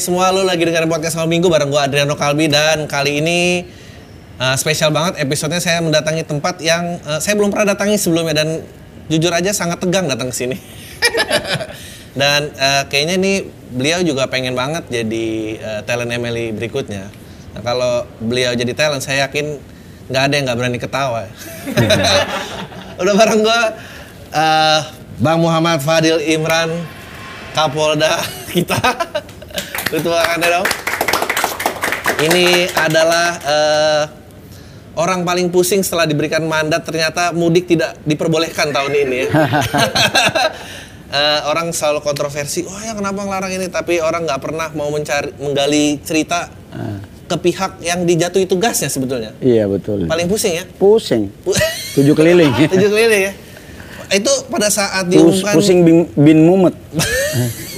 Semua lu lagi dengerin podcast Malam Minggu bareng gue Adriano Kalbi dan kali ini uh, spesial banget episodenya saya mendatangi tempat yang uh, saya belum pernah datangi sebelumnya dan jujur aja sangat tegang datang ke sini. dan uh, kayaknya nih beliau juga pengen banget jadi uh, talent Emily berikutnya. Nah, kalau beliau jadi talent saya yakin nggak ada yang nggak berani ketawa. Udah bareng gue uh, Bang Muhammad Fadil Imran Kapolda kita. Betul Anda dong. Ini adalah uh, orang paling pusing setelah diberikan mandat ternyata mudik tidak diperbolehkan tahun ini ya. uh, orang selalu kontroversi, wah ya kenapa ngelarang ini? Tapi orang nggak pernah mau mencari menggali cerita uh. ke pihak yang dijatuhi tugasnya sebetulnya. Iya betul. Paling pusing ya? Pusing. Tujuh keliling. Tujuh keliling ya. Itu pada saat diumumkan. Pusing bin, bin mumet.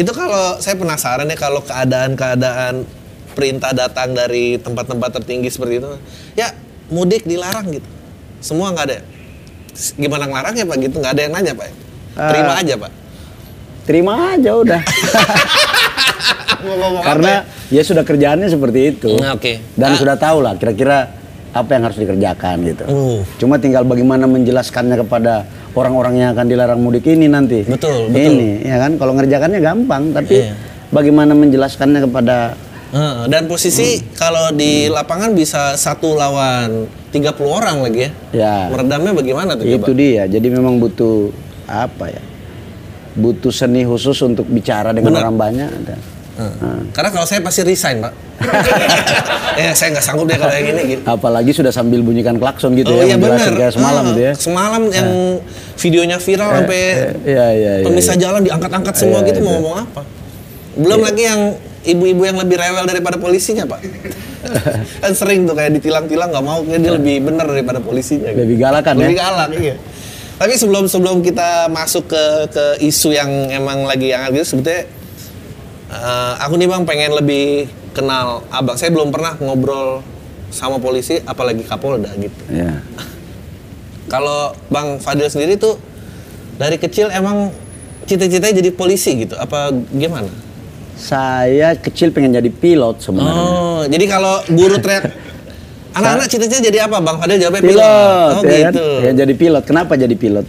itu kalau saya penasaran ya kalau keadaan-keadaan perintah datang dari tempat-tempat tertinggi seperti itu ya mudik dilarang gitu. Semua nggak ada. Gimana ngelarangnya pak? Gitu nggak ada yang nanya pak. Terima uh, aja pak. terima aja udah. Karena ya? ya sudah kerjaannya seperti itu. Oke. Okay. dan uh, sudah tahu lah kira-kira apa yang harus dikerjakan gitu. Uh. cuma tinggal bagaimana menjelaskannya kepada orang-orang yang akan dilarang mudik ini nanti. Betul, betul. Ini ya kan kalau ngerjakannya gampang tapi iya. bagaimana menjelaskannya kepada Uh, dan posisi hmm. kalau di lapangan bisa satu lawan 30 orang lagi ya. Ya. Meredamnya bagaimana tuh? Itu coba? dia. Jadi memang butuh apa ya? Butuh seni khusus untuk bicara dengan Bener. orang banyak. Hmm. Karena kalau saya pasti resign, Pak. ya saya nggak sanggup deh kalau yang ini gitu. Apalagi sudah sambil bunyikan klakson gitu oh, ya, iya benar. kayak semalam gitu ya. Semalam yang videonya viral eh, sampai eh, iya, iya, iya, pemisah iya. jalan diangkat-angkat semua iya, gitu iya. mau ngomong apa? Belum iya. lagi yang ibu-ibu yang lebih rewel daripada polisinya, Pak. kan sering tuh kayak ditilang-tilang nggak mau, dia lebih benar daripada polisinya. Gitu. Lebih galak kan lebih ya? Lebih galak, iya. Tapi sebelum sebelum kita masuk ke ke isu yang emang lagi yang gitu sebetulnya uh, aku nih bang pengen lebih kenal abang. Saya belum pernah ngobrol sama polisi, apalagi Kapolda gitu. Yeah. Kalau Bang Fadil sendiri tuh dari kecil emang cita-citanya jadi polisi gitu? Apa gimana? Saya kecil pengen jadi pilot sebenarnya. Oh, jadi kalau guru teriak anak-anak cita-cita jadi apa Bang Fadil jawabnya pilot? pilot oh ya kan? gitu. Kan? Ya, jadi pilot. Kenapa jadi pilot?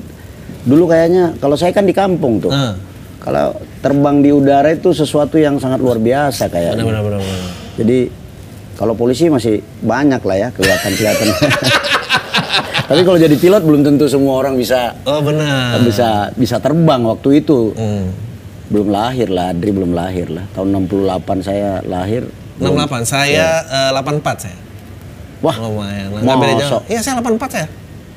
Dulu kayaknya kalau saya kan di kampung tuh. Uh. Kalau terbang di udara itu sesuatu yang sangat luar biasa kayak. Benar, benar, benar, Jadi kalau polisi masih banyak lah ya kelihatan-kelihatan. Tapi kalau jadi pilot belum tentu semua orang bisa. Oh benar. Bisa bisa terbang waktu itu. Hmm. Belum lahir lah, Adri belum lahir lah. Tahun 68 saya lahir. 68, belum, saya ya. uh, 84 saya. Wah, lumayan. Beda jauh. Iya, saya 84 saya.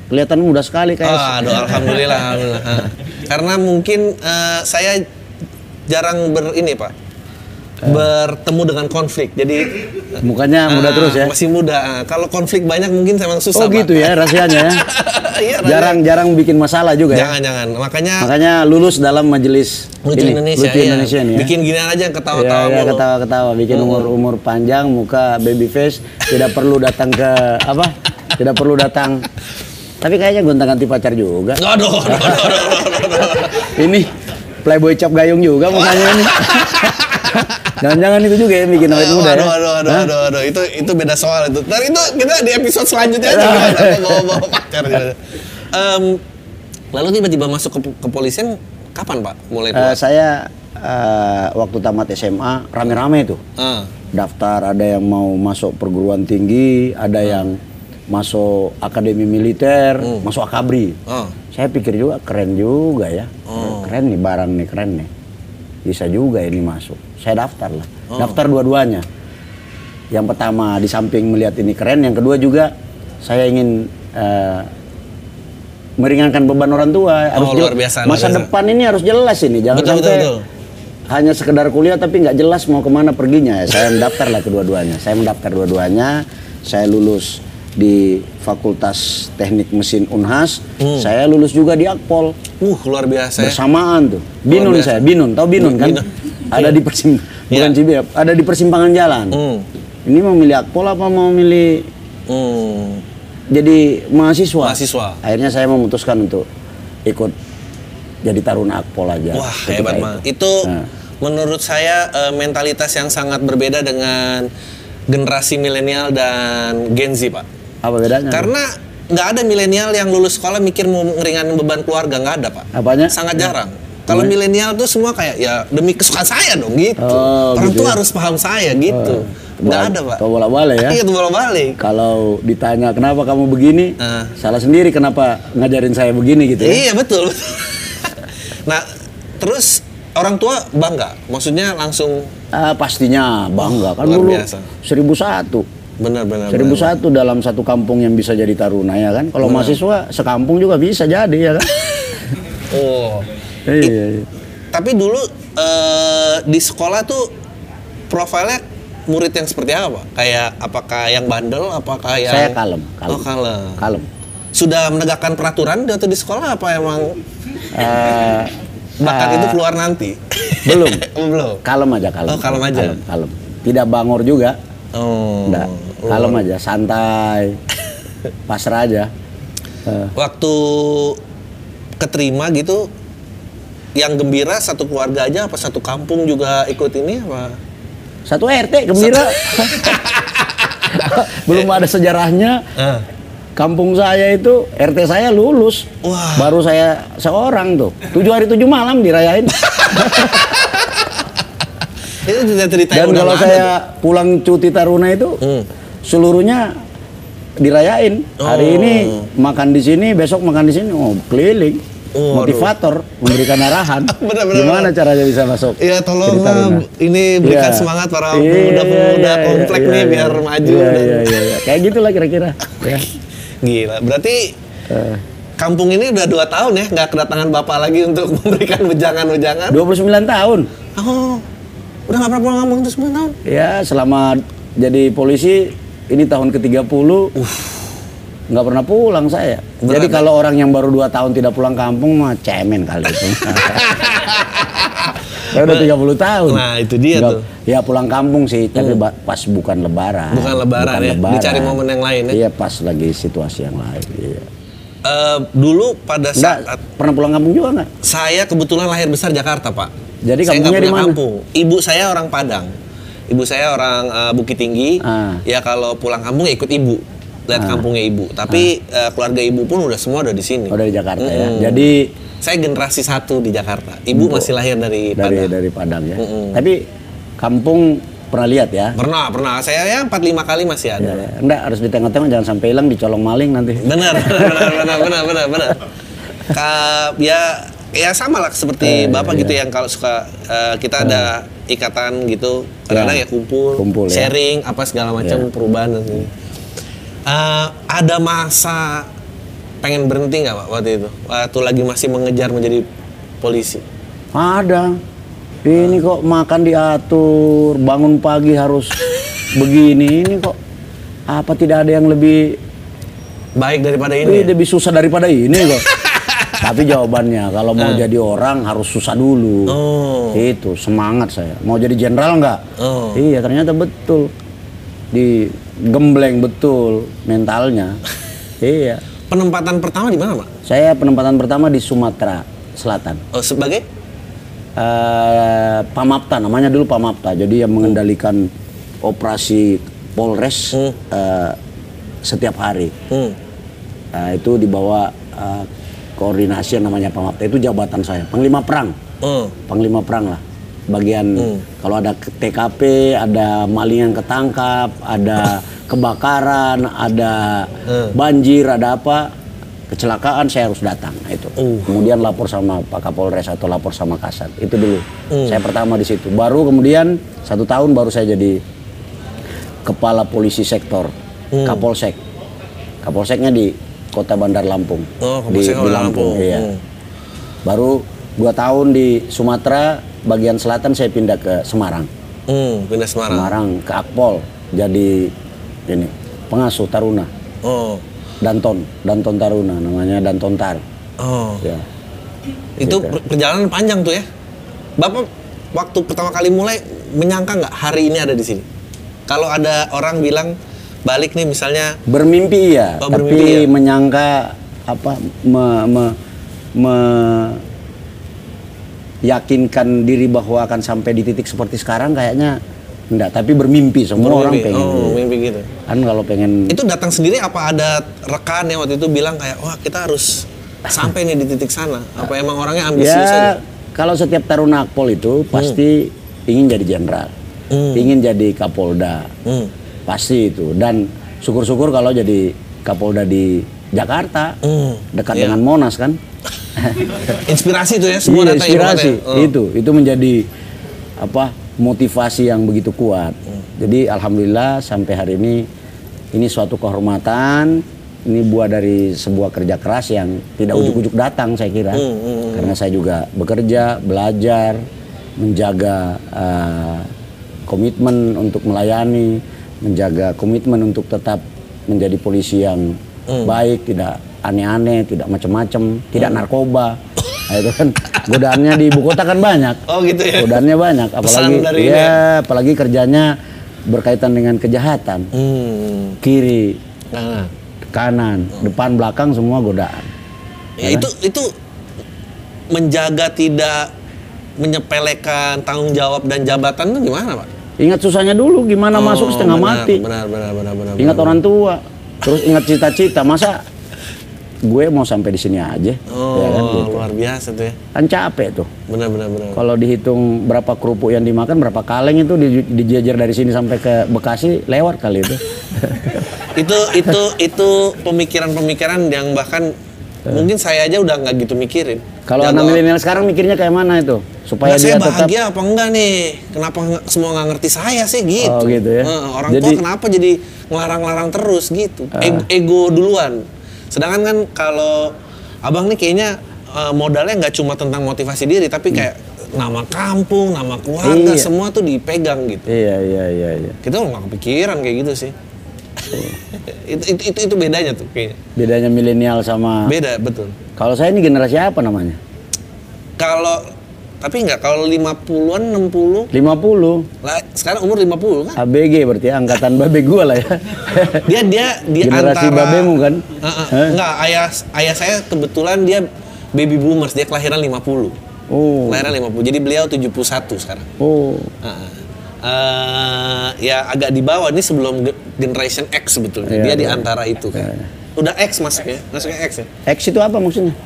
Kelihatan muda sekali kayak. Oh, aduh, alhamdulillah, alhamdulillah. Karena mungkin uh, saya jarang ber ini pak. Bertemu dengan konflik. Jadi mukanya muda uh, terus ya? masih muda. Uh, kalau konflik banyak mungkin memang susah oh gitu pak. ya rahasianya ya? Iya, jarang jarang bikin masalah juga jangan, ya? Jangan makanya makanya lulus dalam majelis lucu ini, Indonesia, lucu iya. Indonesia ya. bikin gini aja ketawa-tawa ya, ya, ketawa-ketawa. Bikin umur umur panjang muka baby face tidak perlu datang ke apa? Tidak perlu datang. Tapi kayaknya gonta ganti pacar juga. Aduh, aduh, aduh, aduh, aduh. ini playboy cap gayung juga mukanya ini. Jangan-jangan itu juga ya bikin awet muda aduh, ya? Aduh, aduh, aduh, aduh, itu itu beda soal itu. Dan itu kita di episode selanjutnya aja bawa bawa pacar. Um, lalu tiba-tiba masuk ke kepolisian kapan pak? Mulai uh, saya uh, waktu tamat SMA rame-rame tuh. Uh. Daftar ada yang mau masuk perguruan tinggi, ada uh. yang masuk akademi militer, uh. masuk akabri. Uh saya pikir juga keren juga ya oh. keren nih barang nih keren nih bisa juga ini masuk saya daftar lah oh. daftar dua-duanya yang pertama di samping melihat ini keren yang kedua juga saya ingin uh, meringankan beban orang tua. Harus Oh, luar biasa, luar Masa biasa. depan ini harus jelas ini, jangan Betul, sampai betul, betul. hanya sekedar kuliah tapi nggak jelas mau ke mana perginya. Ya, Saya mendaftar lah kedua-duanya. Saya mendaftar dua-duanya. Saya lulus di Fakultas Teknik Mesin Unhas. Hmm. Saya lulus juga di Akpol. Uh, luar biasa ya. Bersamaan tuh. Binun saya, Binun. Tahu Binun kan? Binun. Ada di persim bukan Iya. Ada di persimpangan jalan. Hmm. Ini mau milih Akpol apa mau milih Hmm. jadi mahasiswa? Mahasiswa. Akhirnya saya memutuskan untuk ikut jadi taruna Akpol aja. Wah, hebat itu. banget. Itu Nah. menurut saya eh, mentalitas yang sangat berbeda dengan generasi milenial dan Gen Z, Pak. Apa bedanya? Karena nggak ada milenial yang lulus sekolah mikir mau ngeringanin beban keluarga, nggak ada, Pak. Apanya? Sangat jarang. Kalau milenial tuh semua kayak ya demi kesukaan saya dong gitu. Oh, Orang gitu tua ya. harus paham saya gitu. Nggak ada, Pak. Kau bolak-balik ya? Iya, tuh bolak-balik. Kalau ditanya kenapa kamu begini, Ah. salah sendiri kenapa ngajarin saya begini gitu ya? Iya betul. betul. nah terus orang tua bangga, maksudnya langsung Ah, pastinya bangga kan Luar dulu biasa. seribu satu. Benar-benar. Seribu satu dalam satu kampung yang bisa jadi taruna ya kan? Kalau mahasiswa sekampung juga bisa jadi ya kan? Oh. iya, iya. Tapi dulu eh, di sekolah tuh profilnya murid yang seperti apa? Kayak apakah yang bandel, apakah yang Saya kalem, kalem. Oh kalem. Kalem. Sudah menegakkan peraturan waktu di sekolah apa emang Eh, bakat ah, itu keluar nanti? belum. Oh, belum. Kalem aja kalem. Oh, kalem aja. Kalem, kalem. Tidak bangor juga. Oh. Enggak. Kalem aja, santai. Pasrah aja. Eh, Waktu keterima gitu yang gembira satu keluarga aja apa satu kampung juga ikut ini apa? satu RT gembira. Belum ada sejarahnya. Ah. Kampung saya itu RT saya lulus. Wah. Baru saya seorang tuh. Tujuh hari tujuh malam dirayain. Itu yang Dan kalau saya pulang cuti taruna itu Hmm. Seluruhnya dirayain. Hari Oh. ini makan di sini, besok makan di sini. Oh, keliling. Oh, Motivator, memberikan arahan. Benar, benar, Gimana caranya bisa masuk? Iya tolong jadi taruna? lah, ini berikan Iya. semangat para Iya, pemuda-pemuda iya, komplek iya, nih iya. biar maju Iya, dan iya, iya, iya. Kayak gitulah kira-kira. Ya. gila. Berarti Eh, kampung ini udah dua tahun ya nggak kedatangan bapak lagi untuk memberikan wejangan-wejangan. 29 tahun. Oh, udah nggak pernah pulang kampung itu sembilan tahun. Ya, selama jadi polisi ini tahun ke-30 nggak pernah pulang saya. Jadi kalau orang yang baru 2 tahun tidak pulang kampung mah cemen kali itu. saya udah 30 tahun. Nah, itu dia Nggak- tuh. Hmm. Ya pulang kampung sih, tapi ba- pas bukan lebaran. Bukan lebaran ya, dicari momen yang lain ya. Iya, pas lagi situasi yang lain. Iya. Eh, dulu pada Nggak, saat pernah pulang kampung juga nggak? saya kebetulan lahir besar Jakarta pak. Jadi saya nggak kampungnya di mana? kampung. Ibu saya orang Padang. Ibu saya orang eh, Bukit Tinggi. Ah. Ya kalau pulang kampung ya ikut ibu. Lihat kampungnya ibu. Tapi eh, keluarga ibu pun udah semua udah di sini. Oh dari Jakarta ya. Mm-mm. Jadi Saya generasi satu di Jakarta. Ibu masih lahir dari, dari Padang. dari Padang ya. Tapi kampung pernah lihat ya? Pernah, pernah. Saya ya 4-5 kali masih ada. Ya, enggak harus ditengok-tengok jangan sampai hilang dicolong maling nanti. Benar, benar, benar, benar, benar, benar. Ka- ya, ya sama lah seperti bapak gitu yang kalau suka eh, kita ada ikatan gitu, kadang-kadang ya kumpul, Kumpul, ya. sharing apa segala macam perubahan dan ini. Eh, ada masa pengen berhenti nggak pak waktu itu? Waktu lagi masih mengejar menjadi polisi. Ada. Ini kok makan diatur, bangun pagi harus begini. Ini kok apa tidak ada yang lebih Baik daripada ini ini. ya? lebih susah daripada ini kok. Tapi jawabannya kalau mau jadi orang harus susah dulu. Oh. Itu semangat saya. Mau jadi jenderal nggak? Oh. Iya ternyata betul. Digembleng betul mentalnya. iya. Penempatan pertama di mana pak? Saya penempatan pertama di Sumatera Selatan. Oh, sebagai? eh Pamapta namanya dulu Pamapta. Jadi yang mengendalikan operasi Polres Hmm. eh, setiap hari. Hmm. Nah, itu dibawa eh, koordinasi yang namanya Pamapta itu jabatan saya, Panglima Perang. Oh. Panglima Perang lah. Bagian Hmm. kalau ada TKP, ada maling yang ketangkap, ada kebakaran, ada Hmm. banjir, ada apa kecelakaan saya harus datang Nah, itu. Uh. Kemudian lapor sama Pak Kapolres atau lapor sama Kasat. Itu dulu. Hmm. Saya pertama di situ. Baru kemudian satu tahun baru saya jadi kepala polisi sektor Hmm. Kapolsek. Kapolseknya di Kota Bandar Lampung. Oh, di, di Lampung. Iya. Hmm. Baru dua tahun di Sumatera bagian selatan saya pindah ke Semarang. Hmm, pindah Semarang. Semarang ke Akpol jadi ini pengasuh Taruna. Oh. Danton, Danton Taruna namanya Danton Tar. Oh. Ya. Itu per- perjalanan panjang tuh ya. Bapak waktu pertama kali mulai menyangka nggak hari ini ada di sini? Kalau ada orang bilang balik nih misalnya Bermimpi ya, Oh, tapi bermimpi ya. menyangka apa me, me, me- yakinkan diri bahwa akan sampai di titik seperti sekarang kayaknya enggak, tapi bermimpi semua orang bermimpi. pengen. oh, gitu. mimpi gitu. Kan kalau pengen Itu datang sendiri apa ada rekan yang waktu itu bilang kayak wah kita harus sampai nih di titik sana? Apa emang orangnya ambisius ya aja? kalau setiap taruna Akpol itu pasti ingin jadi jenderal, Hmm. ingin jadi Kapolda, Hmm. Pasti itu. Dan syukur-syukur kalau jadi Kapolda di Jakarta, Hmm. dekat Iya. dengan Monas kan. Inspirasi tuh ya semua iya, data inspirasi Oh. itu itu menjadi apa motivasi yang begitu kuat. Hmm. Jadi alhamdulillah sampai hari ini ini suatu kehormatan. Ini buah dari sebuah kerja keras yang tidak ujuk-ujuk datang saya kira. Hmm, Karena saya juga bekerja, belajar, menjaga eh, komitmen untuk melayani, menjaga komitmen untuk tetap menjadi polisi yang Hmm. baik, tidak aneh-aneh, tidak macam-macam, tidak narkoba. Nah, itu kan godaannya di ibu kota kan banyak. Oh gitu ya. Godaannya banyak, apalagi dari ini ya, apalagi kerjanya berkaitan dengan kejahatan. Hmm. Kiri, Nah, kanan, depan, belakang semua godaan. ya itu itu menjaga tidak menyepelekan tanggung jawab dan jabatan itu gimana pak? Ingat susahnya dulu gimana Oh, masuk setengah benar, mati. Benar, benar, benar, benar. Ingat benar. orang tua, terus ingat cita-cita. Masa gue mau sampai di sini aja? Oh, Ya kan, gitu. luar biasa tuh ya. kan capek tuh. Benar, benar, benar. Kalau dihitung berapa kerupuk yang dimakan, berapa kaleng itu di- dijajar dari sini sampai ke Bekasi lewat kali itu. itu itu itu pemikiran-pemikiran yang bahkan mungkin saya aja udah nggak gitu mikirin. Kalau anak milenial sekarang mikirnya kayak mana itu? Supaya saya dia tetap bahagia apa enggak nih? Kenapa semua nggak ngerti saya sih gitu? Oh, gitu ya. Eh, orang Jadi- tua kenapa jadi ngelarang-larang terus gitu? Ego, ego duluan. Sedangkan kan kalau abang nih kayaknya eh, modalnya nggak cuma tentang motivasi diri, tapi kayak nama kampung, nama keluarga, Iya. semua tuh dipegang gitu. Iya, iya, iya, iya. Kita nggak kepikiran kayak gitu sih. Itu, itu, itu itu bedanya tuh kayaknya. Bedanya milenial sama Beda betul. Kalau saya ini generasi apa namanya? Kalau tapi nggak kalau 50-an 60 50. lah sekarang umur 50 kan? ABG berarti ya, angkatan babe gua lah ya. Dia dia di Generasi antara babemu kan? Heeh. Hah? Enggak, ayah ayah saya kebetulan dia baby boomers, dia kelahiran 50. Oh. Kelahiran 50. Jadi beliau 71 sekarang. Oh. Heeh. Eh, ya agak di bawah ini sebelum ge- generation X sebetulnya. Iya, dia di iya. antara itu kan. Udah X masuknya, masuknya X ya. X itu apa maksudnya?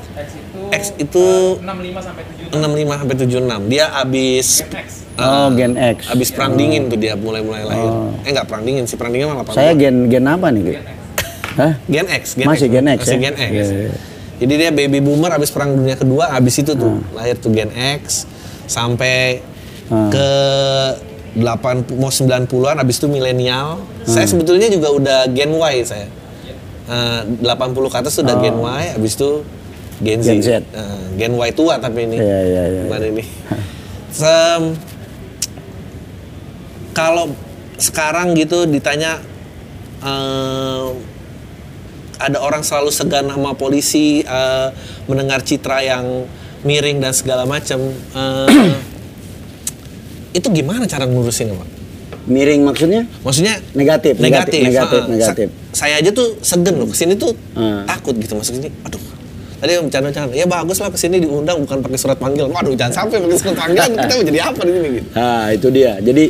X itu 65 sampai 70 65 sampai 76. Dia abis X. Oh, Gen X. abis perang dingin tuh dia mulai-mulai lahir. Eh enggak perang dingin sih, perang dingin malah 80. Saya gen gen apa nih? Ki? Hah? Gen X, Gen Masih X, Gen X masih ya? Gen X. Iya, iya. Jadi dia baby boomer abis perang dunia kedua, abis itu tuh Hmm. lahir tuh Gen X sampai Hmm. ke 80 mau 90-an abis itu milenial. Hmm. Saya sebetulnya juga udah Gen Y saya. Eh, 80 ke atas sudah Gen Y, abis itu Gen Z. Oh. Gen Z. Eh, Gen Y tua tapi ini. Iya, iya, iya, Gimana ini? Sem- kalau sekarang gitu ditanya eh, ada orang selalu segan sama polisi eh, mendengar citra yang miring dan segala macam eh, itu gimana cara ngurusin pak? Miring maksudnya? Maksudnya Negatif, negatif, negatif, negatif, ah, negatif. Sa- saya aja tuh segen loh ke sini tuh Hmm. takut gitu masuk sini. Aduh. Tadi yang bercanda-bercanda, ya bagus lah ke sini diundang bukan pakai surat panggil. Waduh, jangan sampai pakai surat panggil, kita mau jadi apa di sini gitu. Nah, itu dia. Jadi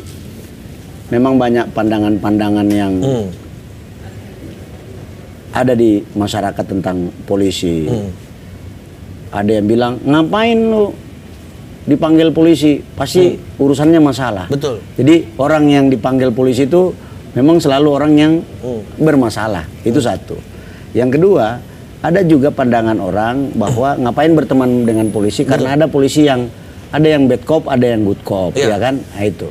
memang banyak pandangan-pandangan yang Hmm. ada di masyarakat tentang polisi. Hmm. Ada yang bilang, ngapain lu dipanggil polisi? Pasti urusannya masalah. Hmm. Betul. Jadi orang yang dipanggil polisi itu memang selalu orang yang Hmm. bermasalah. Itu satu. Yang kedua, ada juga pandangan orang bahwa ngapain berteman dengan polisi karena ada polisi yang ada yang bad cop, ada yang good cop, Iya. ya kan? Nah, itu.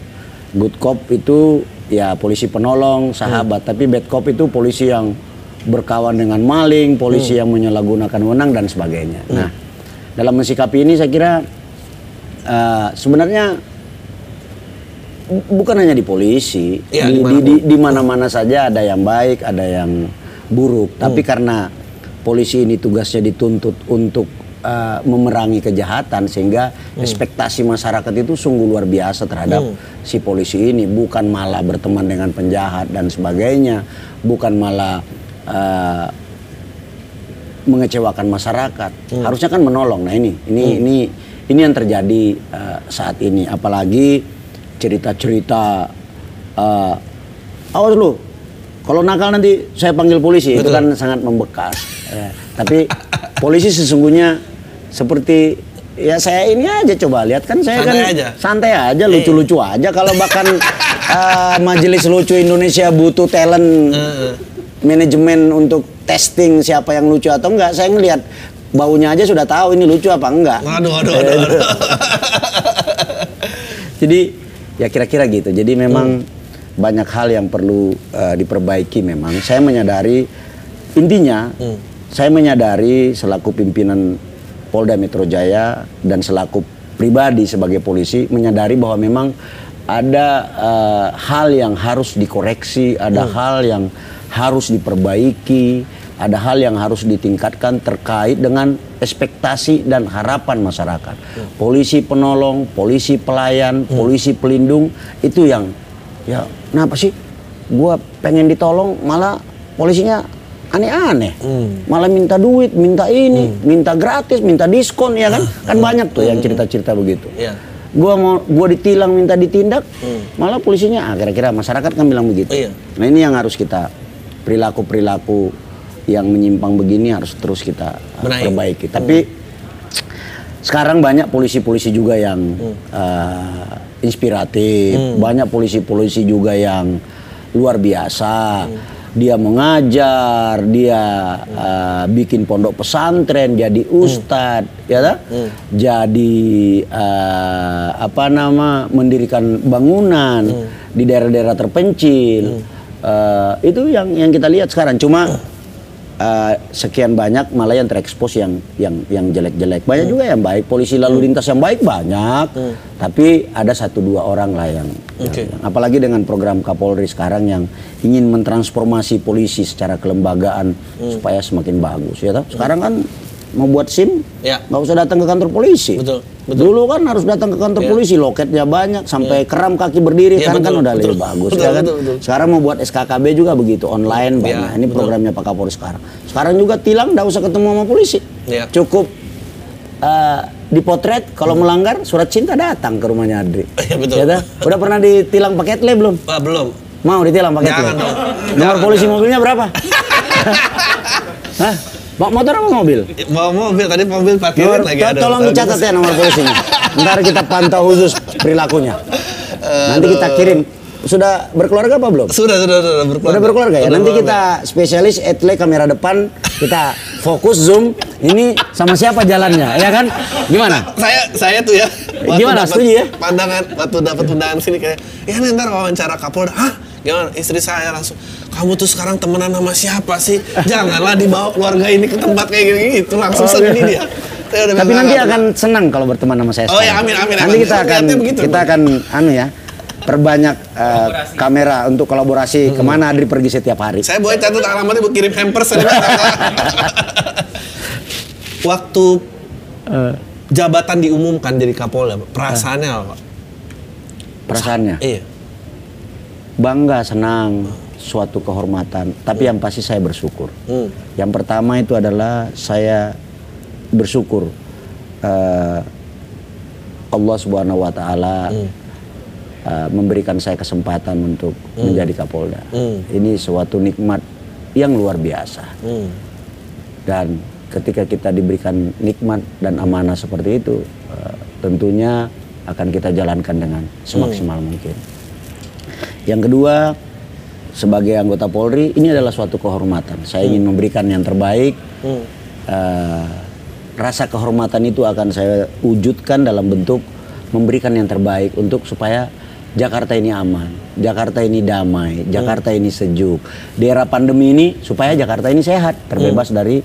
Good cop itu ya polisi penolong, sahabat, tapi bad cop itu polisi yang berkawan dengan maling, polisi Hmm. yang menyalahgunakan wewenang dan sebagainya. Nah, dalam mensikapi ini saya kira eh, sebenarnya bu- bukan hanya di polisi, Iya, di, di, di, di mana-mana saja ada yang baik, ada yang buruk. Hmm. Tapi karena polisi ini tugasnya dituntut untuk eh, memerangi kejahatan, sehingga Hmm. ekspektasi masyarakat itu sungguh luar biasa terhadap si polisi ini, bukan malah berteman dengan penjahat dan sebagainya, bukan malah eh, mengecewakan masyarakat. Harusnya kan menolong. Nah ini, ini, ini, ini yang terjadi eh, saat ini. Apalagi cerita-cerita, eh, awas lu, kalau nakal nanti saya panggil polisi. Itu Betul. kan sangat membekas. Ya. Tapi polisi sesungguhnya seperti ya saya ini aja coba lihat kan saya Santai kan aja. santai aja lucu-lucu aja kalau bahkan eh, majelis lucu Indonesia butuh talent manajemen untuk testing siapa yang lucu atau enggak saya ngelihat baunya aja sudah tahu ini lucu apa enggak. Aduh, aduh, aduh, aduh. jadi ya kira-kira gitu. Jadi memang banyak hal yang perlu eh, diperbaiki memang. Saya menyadari intinya saya menyadari selaku pimpinan Polda Metro Jaya dan selaku pribadi sebagai polisi menyadari bahwa memang ada eh, hal yang harus dikoreksi ada hal yang harus diperbaiki ada hal yang harus ditingkatkan terkait dengan ekspektasi dan harapan masyarakat. Polisi penolong, polisi pelayan, polisi pelindung itu yang ya kenapa sih gua pengen ditolong malah polisinya aneh-aneh. Malah minta duit, minta ini, minta gratis, minta diskon ya kan? Kan banyak tuh yang cerita-cerita begitu. Iya. Gua mau gua ditilang minta ditindak, malah polisinya ah kira-kira masyarakat kan bilang begitu. Iya. Nah ini yang harus kita perilaku-perilaku yang menyimpang begini harus terus kita uh, Benahi. perbaiki. Tapi sekarang banyak polisi-polisi juga yang uh, inspiratif, banyak polisi-polisi juga yang luar biasa. Dia mengajar, dia uh, bikin pondok pesantren, jadi ustadz, ya tak? Jadi uh, apa nama mendirikan bangunan di daerah-daerah terpencil. Uh, itu yang yang kita lihat sekarang. Cuma uh, sekian banyak malah yang terekspos yang yang yang jelek-jelek. Banyak juga yang baik. Polisi lalu lintas yang baik banyak. Tapi ada satu dua orang lah yang, yang- Oke. yang- apalagi dengan program Kapolri sekarang yang ingin mentransformasi polisi secara kelembagaan supaya semakin bagus. Ya, toh? sekarang kan mau buat SIM Ya. nggak usah datang ke kantor polisi. Betul, betul. Dulu kan harus datang ke kantor Ya. polisi, loketnya banyak sampai keram kaki berdiri Ya, kan kan udah betul. lebih bagus Betul, ya kan. betul, betul. Sekarang mau buat SKKB juga begitu online Ya, banyak. Ini betul. programnya Pak Kapolri sekarang. Sekarang juga tilang nggak usah ketemu sama polisi. Ya. Cukup eh, dipotret kalau melanggar surat cinta datang ke rumahnya Adri. Iya, betul. Ya dah? Udah pernah ditilang paket le belum? Belum. Mau ditilang paket le? Nomor polisi mobilnya berapa? Hah? Bawa motor apa mobil? Mau mobil tadi mobil Nomor, lagi ada. tolong dicatat ya nomor polisinya. Ntar kita pantau khusus perilakunya. Nanti kita kirim. Sudah berkeluarga apa belum? Sudah, sudah, sudah berkeluarga. Udah berkeluarga ya. Sudah Nanti kita spesialis etle kamera depan, kita fokus zoom. Ini sama siapa jalannya, ya kan? Gimana? saya saya tuh ya Gimana, setuju ya? pandangan waktu dapat undangan sini kayak ya ntar wawancara Kapolda hah gimana istri saya langsung kamu tuh sekarang temenan sama siapa sih janganlah dibawa keluarga ini ke tempat kayak gini gitu langsung Oh, sedih iya. dia Tapi nanti "Nggak, akan senang kalau berteman sama saya. Oh, sekarang. ya, amin, amin, Nanti amin. kita akan begitu, kita akan anu ya perbanyak eh, kamera untuk kolaborasi Hmm. ke mana Adri pergi setiap hari. saya boleh catat alamatnya buat kirim hampers waktu Eh. jabatan diumumkan jadi Kapolda perasaannya apa Pak? Perasaannya iya bangga, senang, suatu kehormatan. Tapi yang pasti saya bersyukur. Hmm. Yang pertama itu adalah saya bersyukur eh, Allah Subhanahu Wa Taala eh, memberikan saya kesempatan untuk menjadi Kapolda. Hmm. Ini suatu nikmat yang luar biasa. Hmm. Dan ketika kita diberikan nikmat dan amanah seperti itu, eh, tentunya akan kita jalankan dengan semaksimal mungkin. Yang kedua, sebagai anggota Polri, ini adalah suatu kehormatan. Saya ingin memberikan yang terbaik. Hmm. Eh, rasa kehormatan itu akan saya wujudkan dalam bentuk memberikan yang terbaik untuk supaya Jakarta ini aman, Jakarta ini damai, Jakarta ini sejuk. Di era pandemi ini supaya Jakarta ini sehat, terbebas dari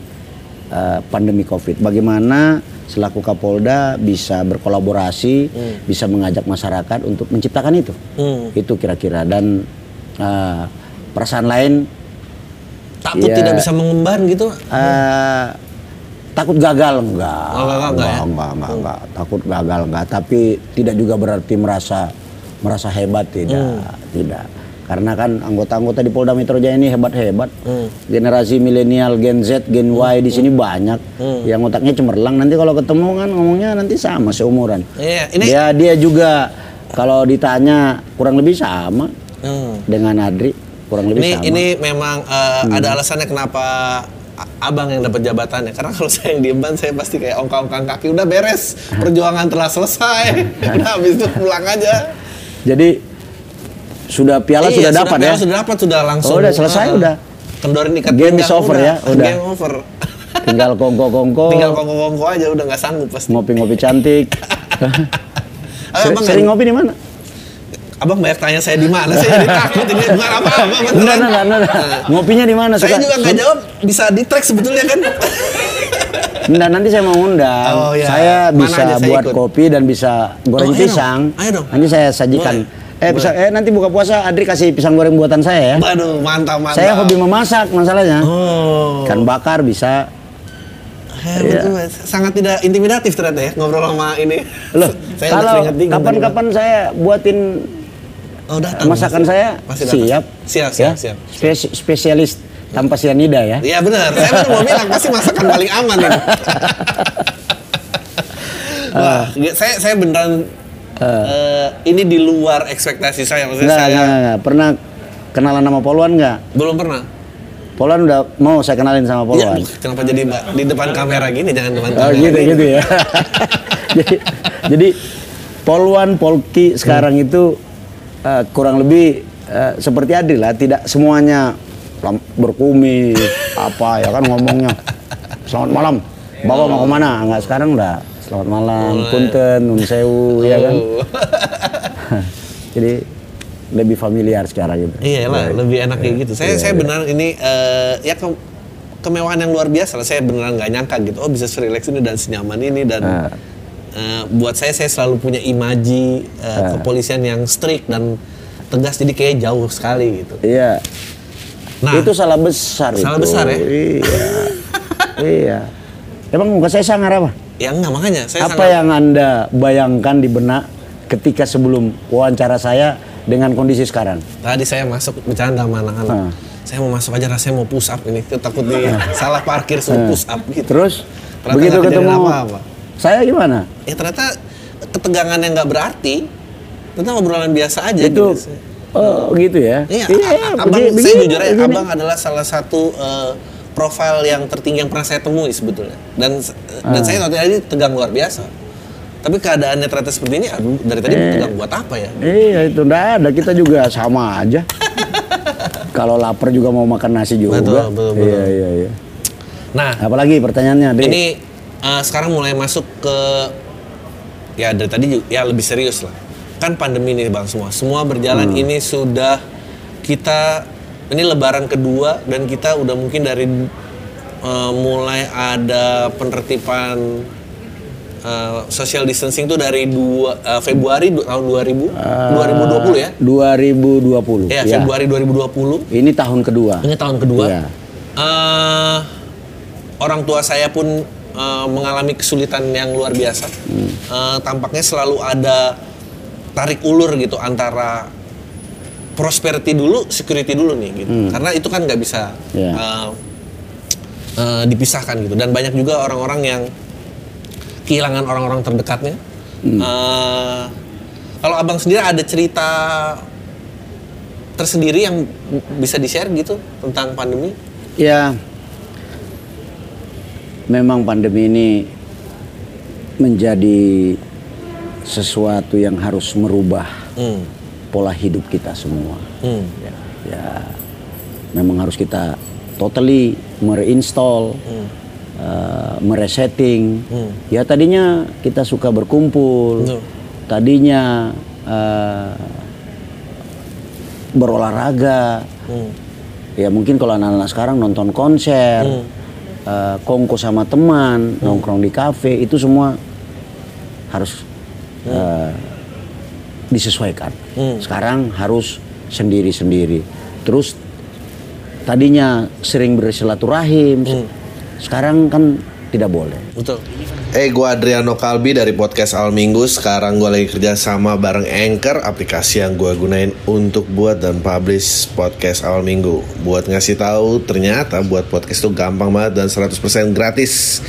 uh, pandemi Covid. Bagaimana selaku Kapolda bisa berkolaborasi, hmm. bisa mengajak masyarakat untuk menciptakan itu. Hmm. Itu kira-kira dan uh, perasaan lain takut ya, tidak bisa mengemban gitu. Uh, takut gagal enggak. Oh, enggak, enggak, enggak, ya? enggak, enggak, enggak, takut gagal enggak, tapi tidak juga berarti merasa merasa hebat tidak, hmm. tidak. Karena kan anggota-anggota di Polda Metro Jaya ini hebat-hebat. Hmm. Generasi milenial, Gen Z, Gen Y di sini banyak. Hmm. Yang otaknya cemerlang. Nanti kalau ketemu kan ngomongnya nanti sama seumuran. Iya, ini dia dia juga kalau ditanya kurang lebih sama hmm. dengan Adri, kurang lebih ini, sama. Ini memang uh, hmm. ada alasannya kenapa abang yang dapat jabatannya karena kalau saya yang diemban saya pasti kayak ongkang-ongkang kaki udah beres perjuangan telah selesai udah habis itu pulang aja jadi sudah piala iya, sudah, sudah dapat ya? Sudah dapat sudah langsung. Oh, udah selesai uh, udah. Kendorin ikat Game is over udah. ya, udah. Game over. Tinggal kongko-kongko. Tinggal kongko-kongko aja udah nggak sanggup pasti. Ngopi-ngopi cantik. Ser sering ngopi di mana? Abang banyak tanya saya di mana, saya jadi takut ini bukan apa-apa. Enggak, enggak, enggak, Ngopinya di mana? Saya juga nggak jawab, bisa di track sebetulnya kan. Enggak, nanti saya mau undang. Oh, ya. Saya bisa buat ikut? kopi dan bisa goreng oh, pisang. Ayo dong. Nanti saya sajikan. Boleh Eh bisa eh nanti buka puasa Adri kasih pisang goreng buatan saya ya. Waduh, mantap mantap. Saya hobi memasak masalahnya. Oh. Kan bakar bisa. ya. sangat tidak intimidatif ternyata ya ngobrol sama ini. Loh, saya kalau kapan-kapan saya buatin Oh, datang, masakan pasti, saya pasti siap. Siap, siap, ya? siap. Spes spesialis tanpa sianida ya. Iya benar. Saya baru mau bilang pasti masakan paling aman ini. Wah, saya saya beneran Uh, ini di luar ekspektasi saya. Maksudnya enggak, saya enggak, enggak. Pernah kenalan nama Poluan nggak? Belum pernah. Poluan udah mau saya kenalin sama Poluan. Ya, kenapa jadi di depan kamera gini jangan depan oh, kamera. gitu gitu ya. jadi, jadi Poluan Polki sekarang hmm. itu uh, kurang lebih uh, seperti Adil lah, tidak semuanya berkumis apa ya kan ngomongnya. Selamat malam. Bapak mau ke mana? Enggak sekarang udah Selamat malam, oh, punten, nun sewu, ya kan? Oh. Jadi lebih familiar sekarang gitu. Iya lah, lebih enak kayak gitu. Saya iya, saya iya. benar ini uh, ya ke, kemewahan yang luar biasa lah. Saya beneran nggak nyangka gitu. Oh bisa serileks ini dan senyaman ini dan uh. Uh, buat saya saya selalu punya imaji uh, uh. kepolisian yang strict dan tegas jadi kayak jauh sekali gitu. Iya. Nah, itu salah besar salah itu. besar ya? Iya. iya. Emang muka saya sangar apa? Ya enggak makanya saya Apa sangat... yang Anda bayangkan di benak ketika sebelum wawancara saya dengan kondisi sekarang? Tadi saya masuk bercanda sama anak-anak. Hmm. Saya mau masuk aja rasanya mau push up ini. Takut di salah parkir suruh push up gitu. Terus ternyata begitu ketemu apa -apa. Saya gimana? Ya ternyata ketegangan yang nggak berarti. Ternyata ngobrolan biasa aja itu, gitu. Oh gitu ya? Iya, iya abang, begini, saya jujur aja, abang adalah salah satu uh, profil yang tertinggi yang pernah saya temui sebetulnya. Dan dan ah. saya waktu tadi tegang luar biasa. Tapi keadaannya ternyata seperti ini aduh dari tadi eh, tegang buat apa ya? Iya itu enggak ada. Kita juga sama aja. Kalau lapar juga mau makan nasi juga. Betul, betul, betul. iya iya iya. Nah apalagi pertanyaannya Dri? ini uh, sekarang mulai masuk ke ya dari tadi ya lebih serius lah. Kan pandemi ini bang semua. Semua berjalan hmm. ini sudah kita ini lebaran kedua dan kita udah mungkin dari uh, mulai ada penertiban uh, social distancing tuh dari dua, uh, Februari tahun 2000 uh, 2020 ya? 2020 ya, ya Februari 2020 ini tahun kedua. Ini tahun kedua. Ya. uh, orang tua saya pun uh, mengalami kesulitan yang luar biasa. Hmm. uh, tampaknya selalu ada tarik ulur gitu antara prosperity dulu, security dulu nih gitu. Hmm. Karena itu kan nggak bisa yeah. uh, uh, dipisahkan gitu. Dan banyak juga orang-orang yang kehilangan orang-orang terdekatnya. Hmm. Uh, kalau abang sendiri ada cerita tersendiri yang bisa di-share gitu tentang pandemi? Ya, memang pandemi ini menjadi sesuatu yang harus merubah hmm pola hidup kita semua. Hmm. Ya, ya, memang harus kita totally mereinstall, hmm. uh, meresetting. Hmm. Ya tadinya kita suka berkumpul, hmm. tadinya uh, berolahraga. Hmm. Ya mungkin kalau anak-anak sekarang nonton konser, hmm. uh, kongko sama teman, hmm. nongkrong di kafe, itu semua harus hmm. uh, disesuaikan. Hmm. Sekarang harus sendiri-sendiri. Terus tadinya sering bersilaturahim, hmm. sekarang kan tidak boleh. Betul. Eh, gue Adriano Kalbi dari podcast Al Minggu. Sekarang gue lagi kerja sama bareng Anchor, aplikasi yang gue gunain untuk buat dan publish podcast Al Minggu. Buat ngasih tahu, ternyata buat podcast itu gampang banget dan 100% gratis.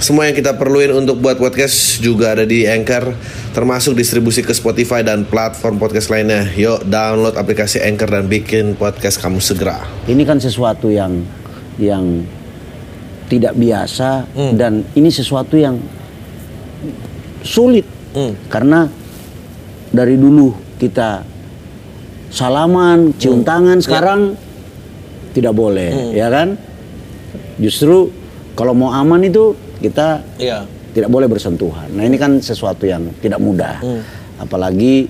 Semua yang kita perluin untuk buat podcast juga ada di Anchor, termasuk distribusi ke Spotify dan platform podcast lainnya. Yuk download aplikasi Anchor dan bikin podcast kamu segera. Ini kan sesuatu yang yang tidak biasa hmm. dan ini sesuatu yang sulit hmm. karena dari dulu kita salaman, cium hmm. tangan, ya. sekarang ya. tidak boleh, hmm. ya kan? Justru kalau mau aman itu kita ya. tidak boleh bersentuhan. Nah ini kan sesuatu yang tidak mudah, hmm. apalagi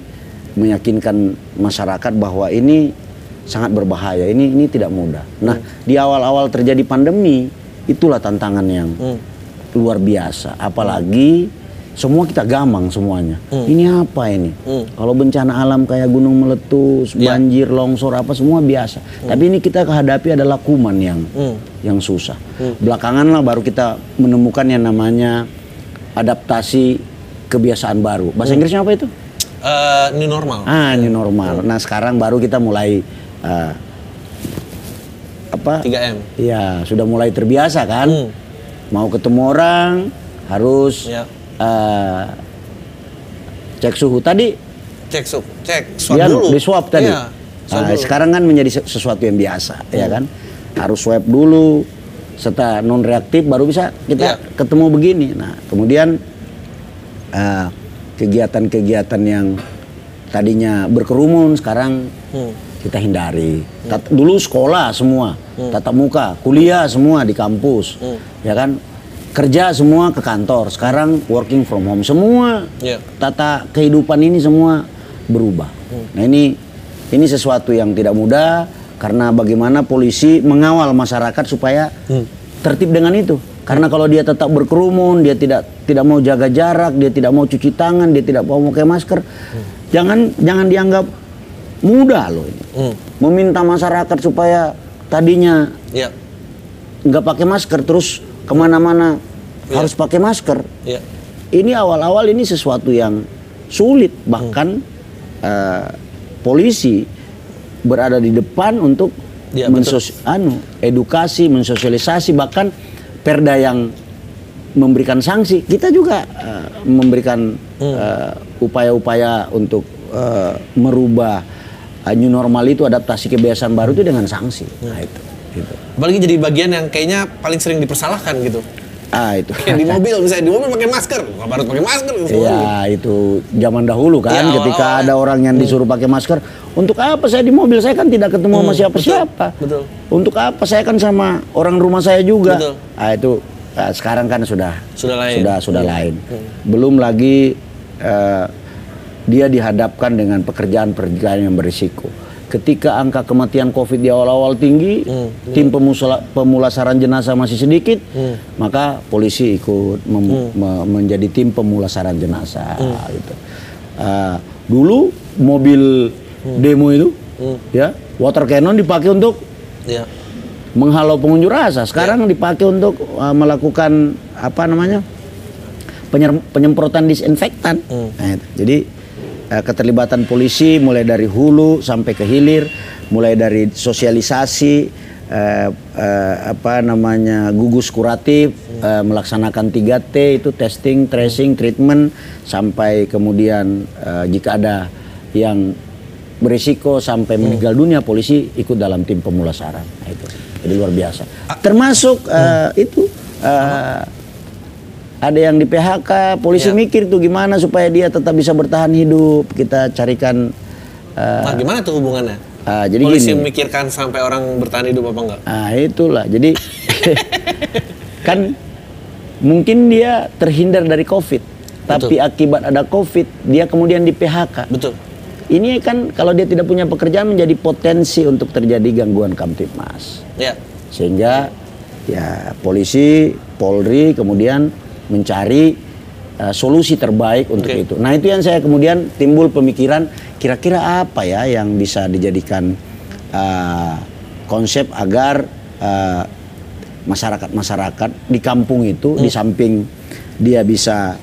meyakinkan masyarakat bahwa ini sangat berbahaya. Ini ini tidak mudah. Nah hmm. di awal-awal terjadi pandemi itulah tantangan yang hmm. luar biasa apalagi semua kita gamang semuanya hmm. ini apa ini hmm. kalau bencana alam kayak gunung meletus ya. banjir longsor apa semua biasa hmm. tapi ini kita hadapi adalah kuman yang hmm. yang susah hmm. belakangan lah baru kita menemukan yang namanya adaptasi kebiasaan baru bahasa hmm. Inggrisnya apa itu uh, new normal ah new normal hmm. nah sekarang baru kita mulai uh, apa 3M. Iya, sudah mulai terbiasa kan. Hmm. Mau ketemu orang harus ya. Uh, cek suhu tadi. Cek suhu, cek swab ya, dulu. Di swab tadi. Ya, nah, sekarang kan menjadi sesuatu yang biasa, ya hmm. ya kan. Harus swab dulu. Setelah non reaktif baru bisa kita ya. ketemu begini. Nah, kemudian uh, kegiatan-kegiatan yang tadinya berkerumun sekarang hmm kita hindari. Hmm. dulu sekolah semua, hmm. tatap muka, kuliah semua di kampus, hmm. ya kan? Kerja semua ke kantor. Sekarang working from home semua. Yeah. Tata kehidupan ini semua berubah. Hmm. Nah ini ini sesuatu yang tidak mudah karena bagaimana polisi mengawal masyarakat supaya hmm. tertib dengan itu. Karena kalau dia tetap berkerumun, dia tidak tidak mau jaga jarak, dia tidak mau cuci tangan, dia tidak mau pakai masker, hmm. jangan jangan dianggap mudah loh ini. Hmm. Meminta masyarakat supaya tadinya ya. nggak pakai masker terus ke mana-mana ya. harus pakai masker. Ya. Ini awal-awal ini sesuatu yang sulit bahkan hmm. uh, polisi berada di depan untuk ya, mensos anu edukasi mensosialisasi bahkan perda yang memberikan sanksi kita juga uh, memberikan hmm. uh, upaya-upaya untuk uh, merubah uh, new normal itu adaptasi kebiasaan baru itu dengan sanksi. Nah itu. Gitu. Apalagi jadi bagian yang kayaknya paling sering dipersalahkan gitu. Ah itu. Kayak di mobil misalnya di mobil pakai masker, baru pakai masker. Iya itu zaman dahulu kan, ya, ketika awal, ada orang yang hmm. disuruh pakai masker, untuk apa saya di mobil? Saya kan tidak ketemu hmm, sama siapa-siapa. Betul, betul. Untuk apa saya kan sama orang rumah saya juga. Betul. Ah itu uh, sekarang kan sudah sudah lain. Sudah sudah hmm. lain. Hmm. Belum lagi uh, dia dihadapkan dengan pekerjaan-pekerjaan yang berisiko. Ketika angka kematian COVID di awal-awal tinggi, hmm, tim pemusula, pemulasaran jenazah masih sedikit, hmm. maka polisi ikut mem, hmm. me, menjadi tim pemulasaran jenazah. Hmm. Gitu. Uh, dulu mobil hmm. demo itu, hmm. ya water cannon dipakai untuk ya. menghalau pengunjuk rasa. Sekarang ya. dipakai untuk uh, melakukan apa namanya penyemprotan disinfektan. Hmm. Nah, jadi keterlibatan polisi mulai dari hulu sampai ke hilir, mulai dari sosialisasi eh, eh, apa namanya gugus kuratif, eh, melaksanakan 3T itu testing, tracing, treatment sampai kemudian eh, jika ada yang berisiko sampai hmm. meninggal dunia polisi ikut dalam tim pemulasaran. Nah, itu. Jadi luar biasa. Termasuk uh, itu uh, ada yang di PHK, polisi ya. mikir tuh gimana supaya dia tetap bisa bertahan hidup. Kita carikan. Uh, nah, gimana tuh hubungannya? Uh, jadi polisi gini, memikirkan sampai orang bertahan hidup apa enggak? Ah itulah. Jadi kan mungkin dia terhindar dari COVID, tapi Betul. akibat ada COVID dia kemudian di PHK. Betul. ini kan kalau dia tidak punya pekerjaan menjadi potensi untuk terjadi gangguan kamtipmas. Ya. Sehingga ya polisi, Polri kemudian mencari uh, solusi terbaik untuk Oke. itu. Nah itu yang saya kemudian timbul pemikiran kira-kira apa ya yang bisa dijadikan uh, konsep agar uh, masyarakat-masyarakat di kampung itu di samping dia bisa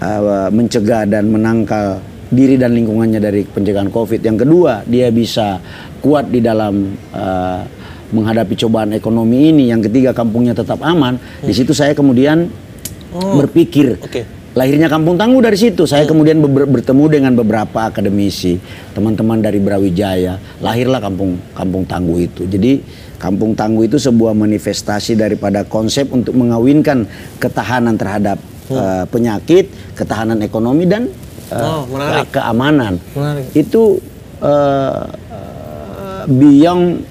uh, mencegah dan menangkal diri dan lingkungannya dari pencegahan COVID. Yang kedua, dia bisa kuat di dalam uh, menghadapi cobaan ekonomi ini. Yang ketiga, kampungnya tetap aman. Di situ saya kemudian berpikir. Oke. Lahirnya Kampung Tangguh dari situ. Saya kemudian ber- bertemu dengan beberapa akademisi, teman-teman dari Brawijaya. Lahirlah Kampung Kampung Tangguh itu. Jadi Kampung Tangguh itu sebuah manifestasi daripada konsep untuk mengawinkan ketahanan terhadap eh, penyakit, ketahanan ekonomi dan eh, Oh, menarik. ke- keamanan. Menarik. Itu eh, beyond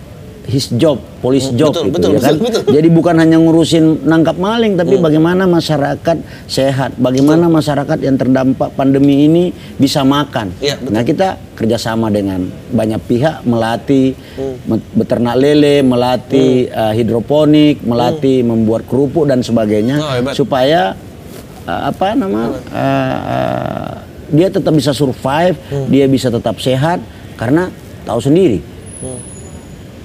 his job, police job betul, gitu betul, ya kan. betul, betul. Jadi bukan hanya ngurusin nangkap maling, tapi bagaimana masyarakat sehat, bagaimana masyarakat yang terdampak pandemi ini bisa makan. Iya, betul. Nah kita kerjasama dengan banyak pihak melatih me- beternak lele, melatih eh, hidroponik, melatih membuat kerupuk dan sebagainya, Oh, hebat. supaya eh, apa nama eh, eh, dia tetap bisa survive, Hmm. dia bisa tetap sehat karena tahu sendiri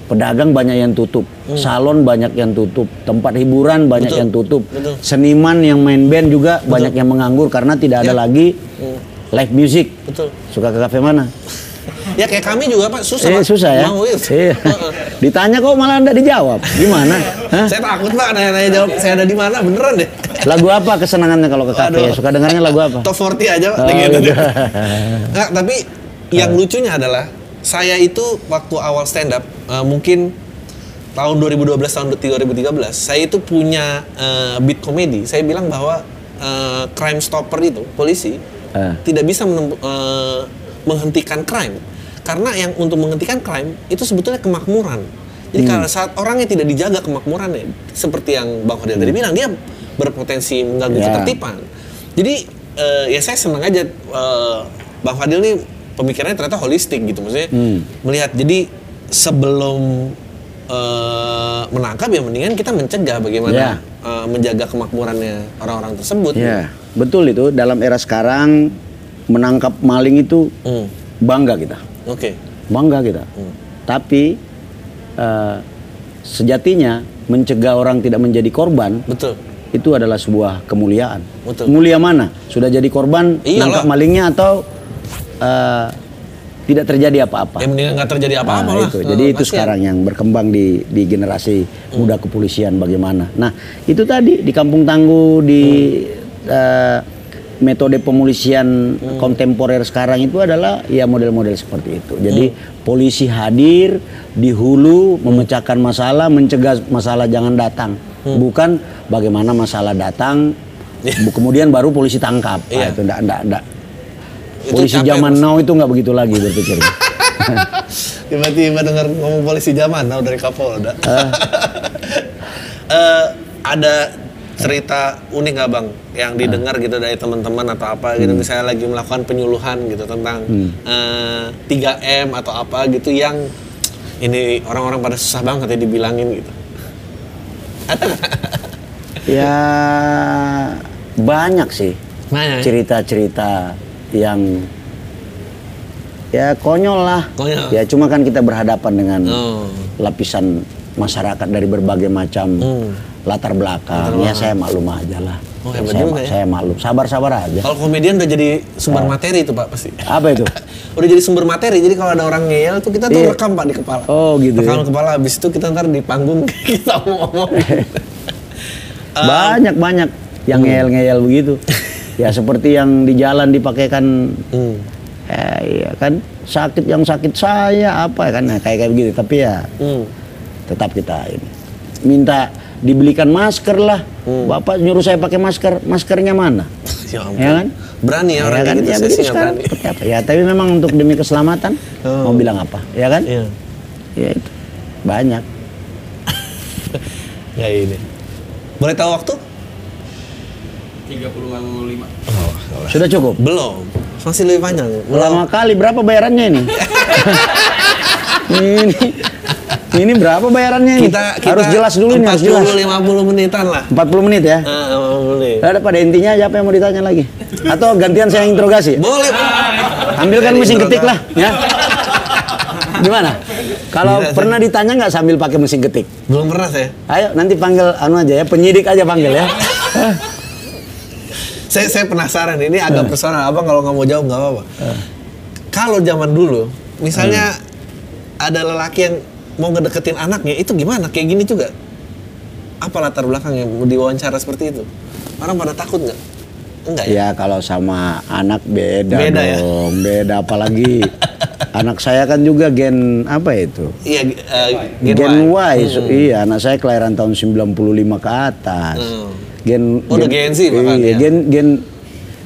pedagang banyak yang tutup, salon banyak yang tutup, tempat hiburan banyak Hmm. Betul, yang tutup, betul. seniman yang main band juga banyak yang menganggur karena tidak ada Ya. lagi live music. Betul. Suka ke kafe mana? Ya kayak kami juga Pak, susah eh Pak. susah ya. Mau. Iya. Heeh. Ditanya kok malah tidak dijawab. Gimana? Hah? Saya takut Pak nanya-nanya jawab saya ada di mana beneran deh. Lagu apa kesenangannya kalau ke kafe? Aduh. Suka dengarnya lagu apa? Top 40 aja Pak. Oh, gitu. gitu. Nggak, tapi yang lucunya adalah saya itu waktu awal stand up eh, mungkin tahun 2012 tahun 2013 saya itu punya eh, beat komedi. Saya bilang bahwa eh, crime stopper itu polisi Eh. tidak bisa menem- eh, menghentikan crime karena yang untuk menghentikan crime itu sebetulnya kemakmuran. Jadi Hmm. kalau saat orangnya tidak dijaga kemakmurannya seperti yang Bang Hodil tadi bilang dia berpotensi mengganggu Ya. ketertiban. Jadi eh, ya saya senang aja eh, Bang Fadil nih pemikirannya ternyata holistik gitu maksudnya Hmm. melihat jadi sebelum eh, menangkap ya mendingan kita mencegah bagaimana Ya. eh, menjaga kemakmurannya orang-orang tersebut. Ya, betul itu. Dalam era sekarang menangkap maling itu Hmm. bangga kita. Oke. bangga kita. Tapi eh, sejatinya mencegah orang tidak menjadi korban Betul. itu adalah sebuah kemuliaan. Betul. Mulia mana? Sudah jadi korban, Iyalah. nangkap malingnya atau eh, tidak terjadi apa-apa? Ya mendingan nggak terjadi apa-apa Nah, lah. itu. Jadi itu kasihan. sekarang yang berkembang di di generasi Hmm. muda kepolisian bagaimana. Nah, itu tadi di Kampung Tangguh di eh, metode pemolisian Hmm. kontemporer sekarang itu adalah ya model-model seperti itu. Jadi Hmm. polisi hadir di hulu memecahkan masalah, mencegah masalah jangan datang. Hmm. Bukan bagaimana masalah datang kemudian baru polisi tangkap. Nah, Iya. itu enggak, enggak, enggak. Itu Polisi zaman Mas. now itu nggak begitu lagi berpikirnya. Tiba-tiba dengar ngomong polisi zaman now dari Kapolda. Eh, ada cerita unik nggak bang yang didengar gitu dari teman-teman atau apa gitu misalnya lagi melakukan penyuluhan gitu tentang eh, 3M atau apa gitu yang ini orang-orang pada susah banget ya dibilangin gitu. Ada? Ya banyak sih Banyak ya? cerita-cerita yang ya konyol lah. Konyol. Ya cuma kan kita berhadapan dengan Oh. lapisan masyarakat dari berbagai macam Hmm. latar belakang. Ya saya maklum aja lah. Oh, hebat saya, juga ya. saya maklum. Sabar-sabar aja. Kalau komedian udah jadi sumber materi itu pak pasti. Apa itu? udah jadi sumber materi jadi kalau ada orang ngeyel tuh kita tuh Iya. rekam pak di kepala. Oh, gitu Rekam ya. kepala habis itu kita ntar di panggung kita mau ngomong. banyak banyak yang Hmm. ngeyel-ngeyel begitu. Ya seperti yang di jalan dipakaikan Hmm. eh, iya kan sakit yang sakit saya apa kan nah, kayak kayak begitu tapi ya Hmm. tetap kita ini minta dibelikan masker lah Hmm. bapak nyuruh saya pakai masker maskernya mana Ya ampun. ya kan Berani ya orang ya kan kayak gitu, ya saya sekarang berani. apa ya tapi memang untuk demi keselamatan Oh. mau bilang apa ya kan Iya. ya itu banyak Ya ini. Boleh tahu waktu? 35 sudah cukup Belum. Masih lebih panjang. Lama kali berapa bayarannya ini? ini ini berapa bayarannya ini? Kita, kita harus jelas dulu nih, harus jelas. 50 menitan lah. 40 menit ya? 50 menit. Ada pada intinya aja apa yang mau ditanya lagi? Atau gantian saya yang interogasi? Boleh. Ambilkan Jadi mesin ketik lah, ya. Gimana? Kalau Bisa, pernah ditanya nggak sambil pakai mesin ketik? Belum pernah saya. Ayo nanti panggil anu aja ya, penyidik aja panggil ya. Saya saya penasaran ini Eh. agak personal. Abang kalau nggak mau jawab nggak apa-apa. Kalau zaman dulu, misalnya Hmm. ada lelaki yang mau ngedeketin anaknya, itu gimana? Kayak gini juga. Apa latar belakangnya mau diwawancara seperti itu? Orang pada takut nggak? Enggak ya? Ya kalau sama anak beda, Beda ya? dong, beda apalagi anak saya kan juga gen apa itu? Iya, eh, Gen, Y. Y, so- iya anak saya kelahiran tahun 95 ke atas. Hmm. Gen, Oh, udah Gen Z bahkan iya, ya? gen gen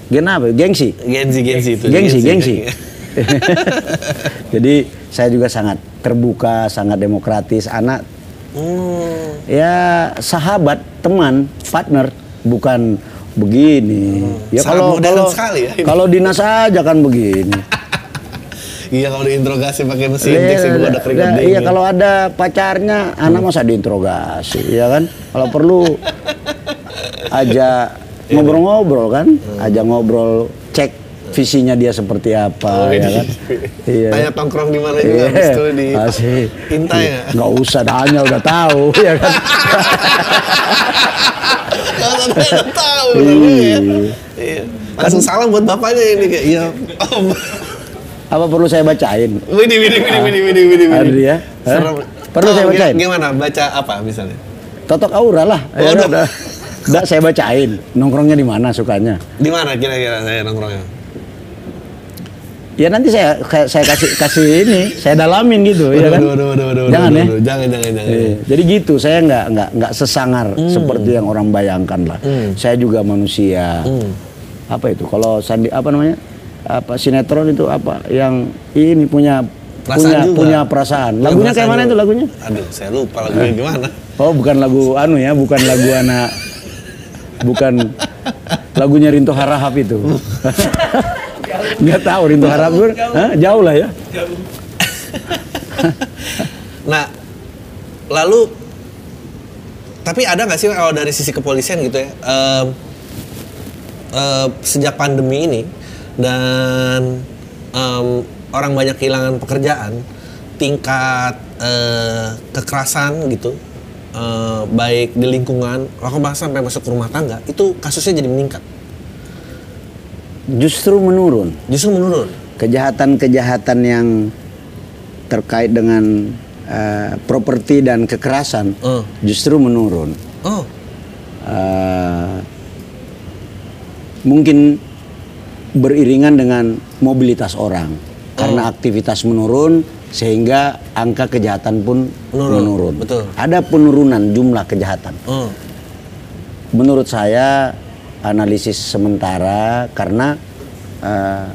gen apa? Gengsi. Genzi, Genzi itu. Gengsi, gengsi. Jadi saya juga sangat terbuka, sangat demokratis. Anak Hmm. ya sahabat, teman, partner, bukan begini. Ya Sangat kalau kalau sekali ya ini. kalau dinas aja kan begini. Iya kalau diinterogasi pakai mesin ketik sih gua ada keringat Ya, dingin. iya kalau ada pacarnya, anak masa diinterogasi, ya kan? Kalau perlu aja ngobrol-ngobrol kan, aja ngobrol cek visinya dia seperti apa, Oh, ya ini. kan? Iya. Tanya tongkrong di mana juga Iya, habis itu di. Intai ya. Nggak usah tanya udah tahu, ya kan? Udah tahu Iya. namanya. Iya. Langsung salam buat bapaknya ini kayak iya. Om. Apa perlu saya bacain? Widi widi widi widi widi widi. Ada ya? Perlu saya bacain? Gimana? Baca apa misalnya? Totok aura lah. Oh, Ya, udah. udah. Nggak, saya bacain. Nongkrongnya di mana sukanya? Di mana kira-kira saya nongkrongnya? Ya nanti saya saya, kasih kasih ini, saya dalamin gitu, ya kan? Waduh, waduh, waduh, waduh, Jangan waduh, ya. waduh. Jangan jangan jangan. Iya. Jadi gitu, saya nggak nggak nggak sesangar seperti yang orang bayangkan lah. Saya juga manusia. Apa itu? Kalau sandi apa namanya? Apa sinetron itu apa? Yang ini punya Perasaan punya juga. punya perasaan. Lagunya kayak mana itu lagunya? Aduh, saya lupa lagunya gimana. Oh, bukan lagu anu ya, bukan lagu anak bukan lagunya Rinto Harahap itu. Nggak tahu Rinto Harahap itu, Hah? jauh lah ya. Nah, lalu tapi ada nggak sih kalau dari sisi kepolisian gitu ya em, eh, sejak pandemi ini dan em, orang banyak kehilangan pekerjaan, tingkat eh, kekerasan gitu, eh, baik di lingkungan, bahkan sampai masuk ke rumah tangga, itu kasusnya jadi meningkat, Justru menurun. justru menurun. Kejahatan-kejahatan yang terkait dengan eh, properti dan kekerasan Oh. justru menurun. Oh, Eh, mungkin beriringan dengan mobilitas orang karena aktivitas menurun sehingga angka kejahatan pun Menurun, menurun. betul. Ada penurunan jumlah kejahatan. oh, Menurut saya analisis sementara karena eh,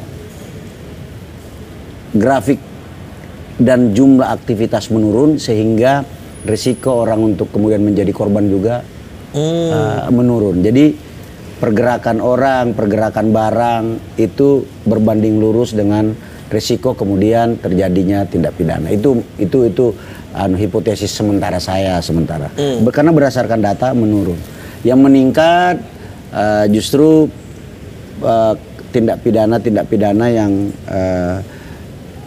grafik dan jumlah aktivitas menurun sehingga risiko orang untuk kemudian menjadi korban juga hmm, uh, menurun. Jadi pergerakan orang, pergerakan barang itu berbanding lurus dengan risiko kemudian terjadinya tindak pidana. Itu itu itu anu, hipotesis sementara saya sementara. Ber- Karena berdasarkan data menurun. Yang meningkat uh, justru uh, tindak pidana tindak pidana yang uh,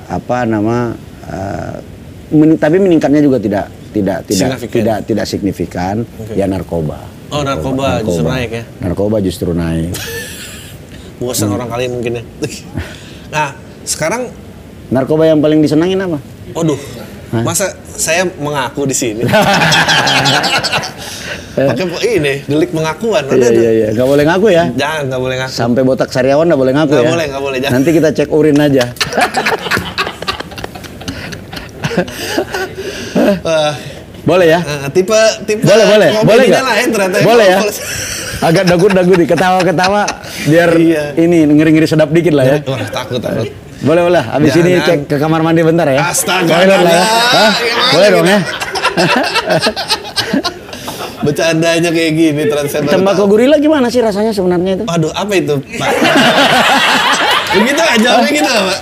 apa nama uh, meni- tapi meningkatnya juga tidak tidak tidak Signifikan. tidak tidak signifikan ya narkoba. Oh, narkoba justru naik ya? Narkoba justru naik. bosan orang kali mungkin ya. Nah, sekarang Narkoba yang paling disenangin apa? Waduh, masa saya mengaku di sini? Pakai ini, delik pengakuan. Iya iya iya, nggak boleh ngaku ya. Jangan, nggak boleh ngaku. Sampai botak sariawan nggak boleh ngaku Nggak ya. boleh, nggak boleh, jangan. Nanti kita cek urin aja. Wah, boleh ya? eh, tipe tipe Boleh boleh. Boleh nggak? lain ternyata. Boleh ya? Agak dagut-dagut nih, ketawa-ketawa biar Iya. ini ngeri-ngeri sedap dikit lah ya. Wah, takut takut. Boleh boleh. Habis Jangan, ini cek ke kamar mandi bentar ya. Astaga, Toilet lah ya. Hah? Boleh dong gitu? ya. Bercandanya kayak gini baru Tembakau gorila gimana sih rasanya sebenarnya itu? Waduh, apa itu, Pak? Begitu aja jawabnya gitu Pak.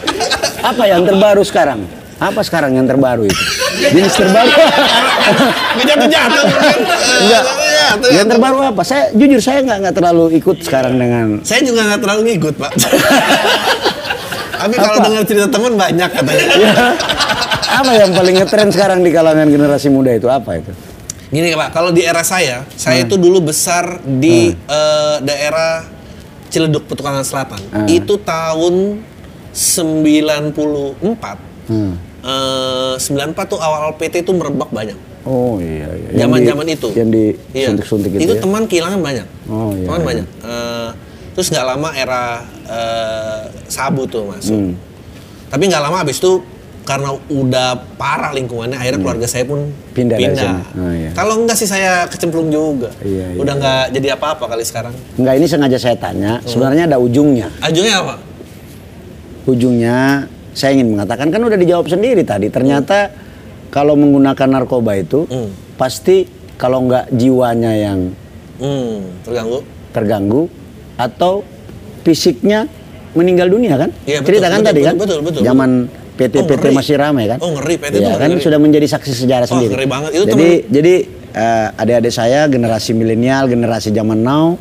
Apa yang terbaru sekarang? Apa sekarang yang terbaru itu? Jenis terbaru? Jatuh-jatuh. Enggak. Yang terbaru apa? Saya jujur saya nggak nggak terlalu ikut sekarang dengan. Saya juga nggak terlalu ngikut Pak. Tapi kalau dengar cerita teman banyak katanya. Ya. Apa yang paling ngetren sekarang di kalangan generasi muda itu apa itu? Gini Pak, kalau di era saya, saya Hmm. itu dulu besar di eh, daerah Ciledug Petukangan Selatan. Hmm. Itu tahun 94. Hmm. Eh, 94 tuh awal PT itu merebak banyak. Oh iya iya. Zaman-zaman itu. Yang di Iya. suntik-suntik itu. Itu ya? teman kehilangan banyak. Oh, iya, Teman iya. banyak. Eh, terus nggak lama era eh, sabu tuh masuk. Hmm. Tapi nggak lama abis itu karena udah parah lingkungannya, akhirnya keluarga saya pun Hmm. Pindah sana. Oh, iya. Kalau enggak sih saya kecemplung juga. Iya, iya, udah nggak jadi apa-apa kali sekarang. Enggak ini sengaja saya tanya. Sebenarnya ada ujungnya. Ajunya apa? Ujungnya saya ingin mengatakan kan udah dijawab sendiri tadi. Ternyata kalau menggunakan narkoba itu Hmm. pasti kalau nggak jiwanya yang Hmm, terganggu. terganggu atau fisiknya meninggal dunia kan? Iya, betul, Cerita kan betul, tadi betul, kan? betul, betul, Zaman PT Oh, PT masih ramai kan? Oh, ngeri, PT Iya tuh kan ngeri. sudah menjadi saksi sejarah Oh, sendiri. ngeri banget. Itu jadi jadi eh, adik-adik saya generasi milenial, generasi zaman now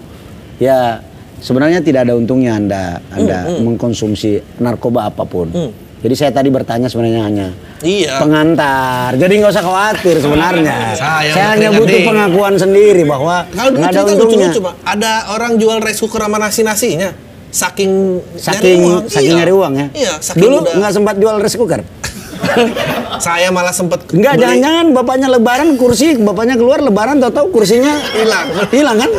ya sebenarnya tidak ada untungnya Anda Anda mengkonsumsi narkoba apa pun. Hmm. Jadi saya tadi bertanya sebenarnya hanya Iya. pengantar. Jadi nggak usah khawatir sebenarnya. Saya saya hanya butuh keringat, pengakuan sendiri bahwa Kalau dulu nggak ada untungnya. lucu-lucu, Pak. Ada orang jual rice cooker sama nasi-nasinya. Saking Saking nyari uang. saking Iya. nyari uang ya. Iya, saking Dulu udah- nggak sempat jual rice cooker. Saya malah sempet Enggak, jangan-jangan bapaknya lebaran kursi, bapaknya keluar lebaran tahu-tahu kursinya Hilang. Hilang kan?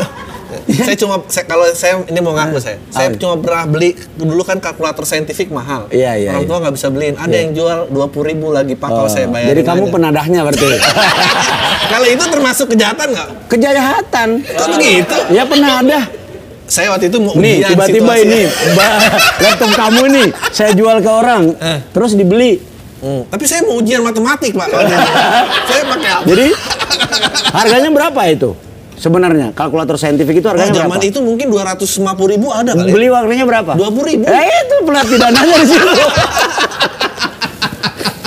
Saya cuma saya, kalau saya ini mau ngaku saya saya Ah. cuma pernah beli dulu kan kalkulator saintifik mahal Iya, iya, orang iya. tua nggak bisa beliin ada yang jual dua puluh ribu lagi pak kalau Oh, saya bayar jadi kamu penadahnya berarti. kalau itu termasuk kejahatan nggak Kejahatan. Kok begitu? Ya penadah. saya waktu itu mau Nih, tiba-tiba ini laptop kamu nih saya jual ke orang, Eh. terus dibeli. Hmm, tapi saya mau ujian matematik pak saya pakai apa Jadi harganya berapa itu? Sebenarnya kalkulator saintifik itu Oh, harganya zaman berapa? itu mungkin dua ratus lima puluh ribu ada kali ya? Beli warnanya berapa? 20.000. Eh itu pelat pidananya di situ.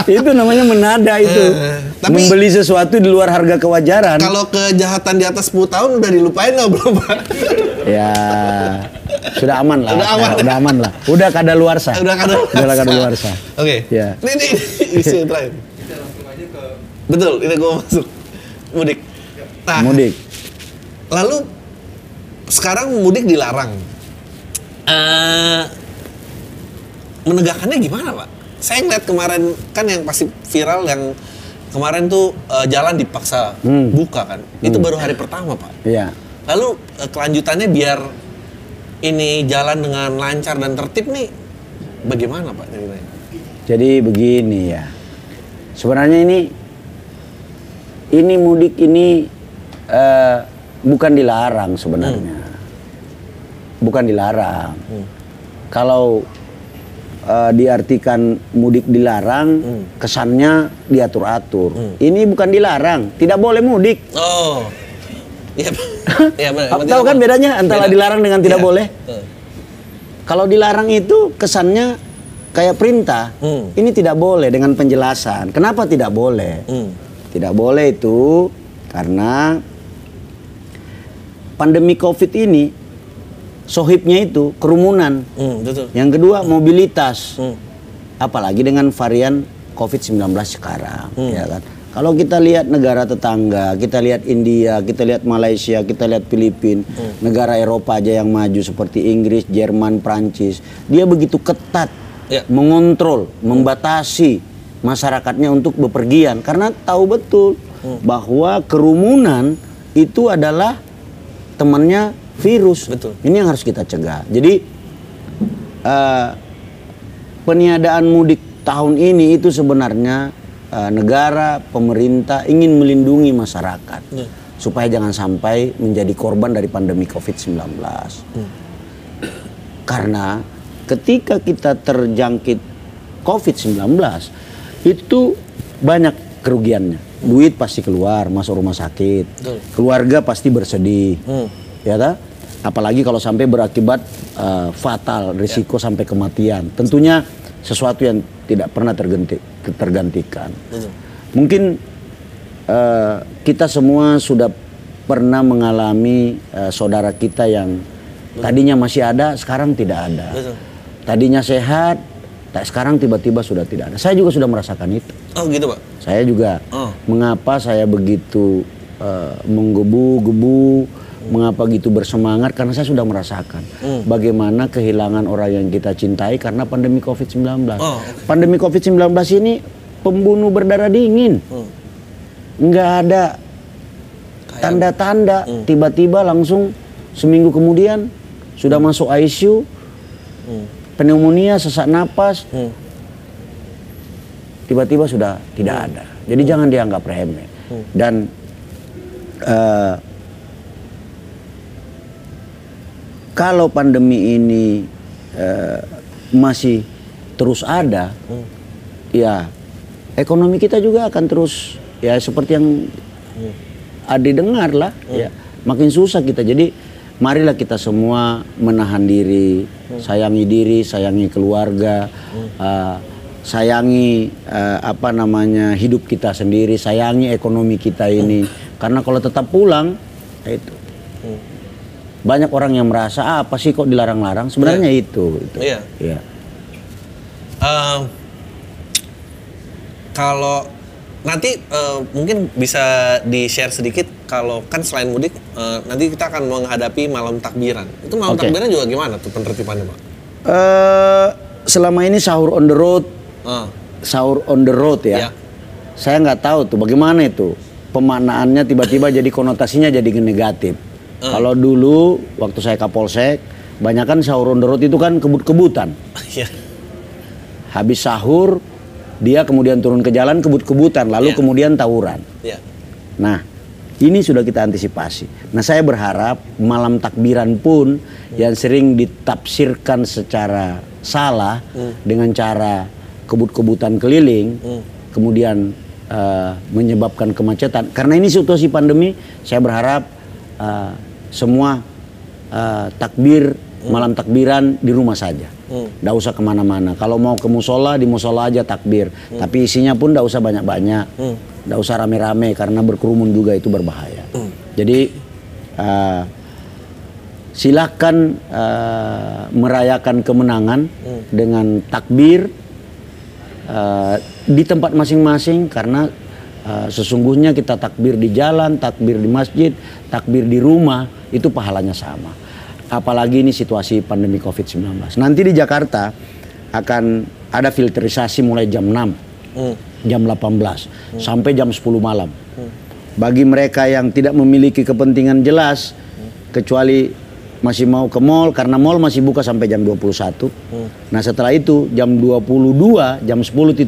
itu namanya menada itu. Eh, tapi- Membeli sesuatu di luar harga kewajaran. kalau kejahatan di atas 10 tahun udah dilupain belum pak Ya sudah aman lah. Udah aman. Ya, udah aman lah. Udah kada luar sah. udah kada luar sah. Oke. Ya. Ini, ini, ini isu terakhir. Betul, ini gue masuk mudik. Nah, Mudik. Lalu sekarang mudik dilarang. Eh, menegakkannya gimana, Pak? Saya ngeliat kemarin kan yang pasti viral yang kemarin tuh eh, jalan dipaksa Hmm. buka kan. Itu baru hari pertama, Pak. Iya. Lalu eh, kelanjutannya biar ini jalan dengan lancar dan tertib nih bagaimana, Pak? ceritanya? Jadi begini ya. Sebenarnya ini ini mudik ini eh, bukan dilarang sebenarnya. Bukan dilarang. Kalau eh, diartikan mudik dilarang, kesannya diatur-atur. Ini bukan dilarang, tidak boleh mudik. Oh. Iya. Iya benar. Tahu kan apa? bedanya antara Beda. dilarang dengan tidak Iya. boleh? Heeh. Kalau dilarang itu kesannya kayak perintah. Hmm. Ini tidak boleh dengan penjelasan. Kenapa tidak boleh? Hmm. Tidak boleh itu karena pandemi Covid ini sohibnya itu kerumunan. Hmm, betul. Yang kedua mobilitas. Hmm. Apalagi dengan varian Covid-19 sekarang, Hmm. ya kan? Kalau kita lihat negara tetangga, kita lihat India, kita lihat Malaysia, kita lihat Filipina, Hmm. negara Eropa aja yang maju seperti Inggris, Jerman, Prancis, dia begitu ketat Ya. mengontrol, membatasi masyarakatnya untuk bepergian karena tahu betul Hmm. bahwa kerumunan itu adalah temannya virus. Betul. Ini yang harus kita cegah. Jadi eh, peniadaan mudik tahun ini itu sebenarnya eh, negara, pemerintah ingin melindungi masyarakat Ya. supaya jangan sampai menjadi korban dari pandemi COVID-19. Karena ketika kita terjangkit COVID-19 itu banyak kerugiannya. Duit pasti keluar masuk rumah sakit. Betul. Keluarga pasti bersedih. Hmm. Ya tak? apalagi kalau sampai berakibat uh, fatal, risiko ya. sampai kematian. Tentunya sesuatu yang tidak pernah terganti, tergantikan. Betul. Mungkin uh, kita semua sudah pernah mengalami uh, saudara kita yang Betul. tadinya masih ada, sekarang tidak ada. Betul. Tadinya sehat, sekarang tiba-tiba sudah tidak ada. Saya juga sudah merasakan itu. Oh gitu pak? Saya juga. Oh. Mengapa saya begitu uh, menggebu-gebu? Mengapa gitu bersemangat? Karena saya sudah merasakan hmm. bagaimana kehilangan orang yang kita cintai karena pandemi COVID-19. Oh. Pandemi COVID-19 ini pembunuh berdarah dingin. Hmm. Nggak ada tanda-tanda. Hmm. Tiba-tiba langsung seminggu kemudian sudah hmm. masuk ICU. Hmm. Pneumonia, sesak napas. Hmm. Tiba-tiba sudah tidak hmm. ada. Jadi hmm. jangan dianggap remeh. Hmm. Dan uh, kalau pandemi ini uh, masih terus ada, hmm. ya ekonomi kita juga akan terus ya seperti yang hmm. Adi dengar lah, hmm. ya makin susah kita. Jadi marilah kita semua menahan diri, hmm. sayangi diri, sayangi keluarga, hmm. uh, sayangi uh, apa namanya hidup kita sendiri, sayangi ekonomi kita ini. Karena kalau tetap pulang, ya itu. Hmm banyak orang yang merasa ah, apa sih kok dilarang-larang sebenarnya yeah. itu gitu. iya yeah. uh, kalau nanti uh, mungkin bisa di share sedikit kalau kan selain mudik uh, nanti kita akan menghadapi malam takbiran itu malam okay. takbiran juga gimana tuh penertibannya pak uh, selama ini sahur on the road uh. sahur on the road ya yeah. saya nggak tahu tuh bagaimana itu pemaknaannya tiba-tiba jadi konotasinya jadi negatif Uh. Kalau dulu waktu saya Kapolsek, banyak kan sahur on the road itu kan kebut-kebutan. Yeah. Habis sahur, dia kemudian turun ke jalan kebut-kebutan, lalu yeah. kemudian tawuran. Yeah. Nah, ini sudah kita antisipasi. Nah, saya berharap malam takbiran pun hmm. yang sering ditafsirkan secara salah hmm. dengan cara kebut-kebutan keliling, hmm. kemudian uh, menyebabkan kemacetan. Karena ini situasi pandemi, saya berharap uh, semua uh, takbir hmm. malam takbiran di rumah saja. Hmm. usah ke mana-mana. Kalau mau ke musola di musola aja takbir. Hmm. Tapi isinya pun tidak usah banyak-banyak. Hmm. usah rame-rame karena berkerumun juga itu berbahaya. Hmm. Jadi uh, silakan uh, merayakan kemenangan hmm. dengan takbir uh, di tempat masing-masing karena uh, sesungguhnya kita takbir di jalan, takbir di masjid, takbir di rumah itu pahalanya sama. Apalagi ini situasi pandemi COVID-19. Nanti di Jakarta akan ada filterisasi mulai jam 6, hmm. jam 18, hmm. sampai jam 10 malam. Hmm. Bagi mereka yang tidak memiliki kepentingan jelas, hmm. kecuali masih mau ke mall karena mall masih buka sampai jam 21. Hmm. Nah, setelah itu jam 22, jam 10.00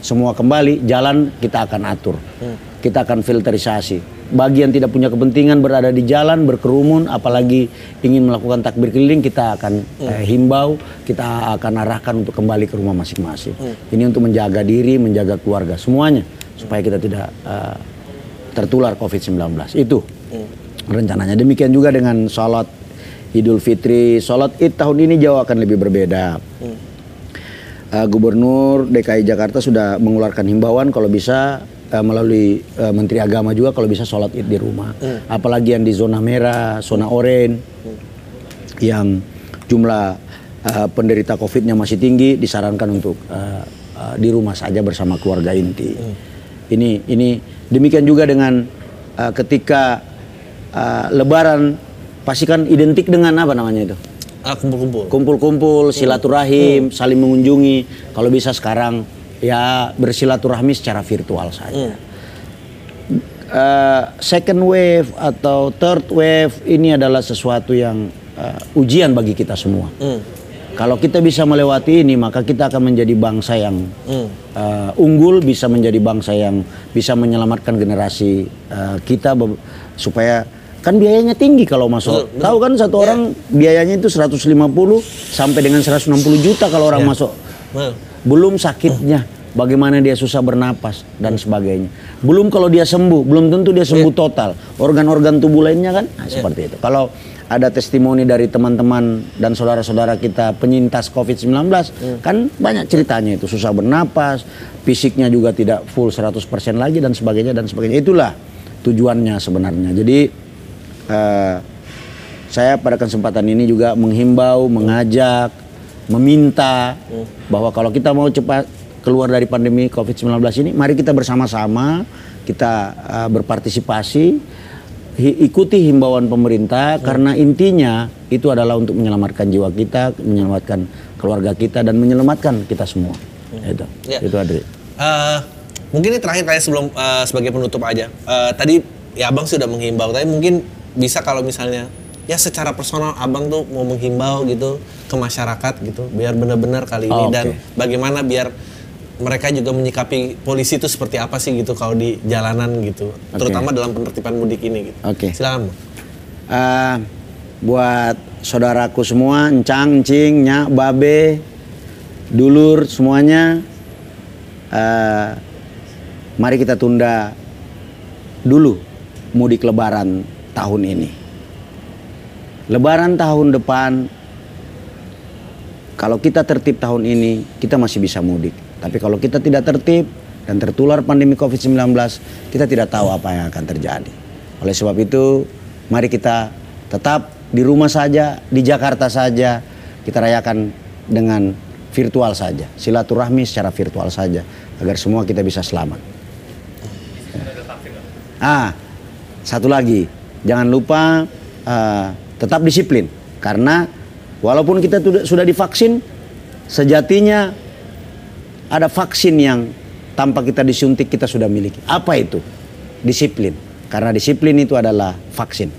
semua kembali jalan kita akan atur. Hmm. Kita akan filterisasi bagi yang tidak punya kepentingan berada di jalan berkerumun apalagi ingin melakukan takbir keliling kita akan hmm. eh, himbau kita akan arahkan untuk kembali ke rumah masing-masing hmm. ini untuk menjaga diri menjaga keluarga semuanya supaya kita tidak uh, tertular COVID-19 itu hmm. Rencananya demikian juga dengan sholat Idul Fitri sholat Id tahun ini jauh akan lebih berbeda hmm. uh, Gubernur DKI Jakarta sudah mengeluarkan himbauan kalau bisa uh, melalui uh, Menteri Agama juga kalau bisa sholat id di rumah. Hmm. Apalagi yang di zona merah, zona oranye, hmm. yang jumlah uh, penderita COVID-nya masih tinggi, disarankan untuk uh, uh, di rumah saja bersama keluarga inti. Hmm. Ini ini demikian juga dengan uh, ketika uh, Lebaran pasti kan identik dengan apa namanya itu? Ah, kumpul-kumpul. Kumpul-kumpul, silaturahim, hmm. saling mengunjungi. Kalau bisa sekarang ya bersilaturahmi secara virtual saja. Hmm. Uh, second wave atau third wave ini adalah sesuatu yang uh, ujian bagi kita semua. Hmm. Kalau kita bisa melewati ini, maka kita akan menjadi bangsa yang hmm. uh, unggul, bisa menjadi bangsa yang bisa menyelamatkan generasi uh, kita supaya kan biayanya tinggi kalau masuk. Tahu kan satu yeah. orang biayanya itu 150 sampai dengan 160 juta kalau orang yeah. masuk belum sakitnya, bagaimana dia susah bernapas dan sebagainya. Belum kalau dia sembuh, belum tentu dia sembuh yeah. total. Organ-organ tubuh lainnya kan nah, yeah. seperti itu. Kalau ada testimoni dari teman-teman dan saudara-saudara kita penyintas COVID-19 hmm. kan banyak ceritanya itu susah bernapas, fisiknya juga tidak full 100% lagi dan sebagainya dan sebagainya. Itulah tujuannya sebenarnya. Jadi uh, saya pada kesempatan ini juga menghimbau, mengajak, meminta hmm. bahwa kalau kita mau cepat keluar dari pandemi COVID-19 ini, mari kita bersama-sama kita uh, berpartisipasi ikuti himbauan pemerintah hmm. karena intinya itu adalah untuk menyelamatkan jiwa kita, menyelamatkan keluarga kita dan menyelamatkan kita semua. Hmm. Itu. Ya. Itu Adri. Uh, mungkin ini terakhir tanya sebelum uh, sebagai penutup aja. Uh, tadi ya Abang sudah menghimbau, tapi mungkin bisa kalau misalnya ya secara personal Abang tuh mau menghimbau gitu ke masyarakat gitu biar benar-benar kali ini oh, okay. dan bagaimana biar mereka juga menyikapi polisi itu seperti apa sih gitu kalau di jalanan gitu, okay. terutama dalam penertiban mudik ini gitu. Oke. Okay. Silakan. Uh, buat saudaraku semua, encang, encing, nyak, babe, dulur semuanya, uh, mari kita tunda dulu mudik lebaran tahun ini. Lebaran tahun depan, kalau kita tertib tahun ini, kita masih bisa mudik tapi kalau kita tidak tertib dan tertular pandemi COVID-19, kita tidak tahu apa yang akan terjadi. Oleh sebab itu, mari kita tetap di rumah saja, di Jakarta saja, kita rayakan dengan virtual saja, silaturahmi secara virtual saja, agar semua kita bisa selamat. Ah, satu lagi, jangan lupa uh, tetap disiplin, karena walaupun kita sudah divaksin, sejatinya ada vaksin yang tanpa kita disuntik kita sudah miliki. Apa itu? Disiplin. Karena disiplin itu adalah vaksin.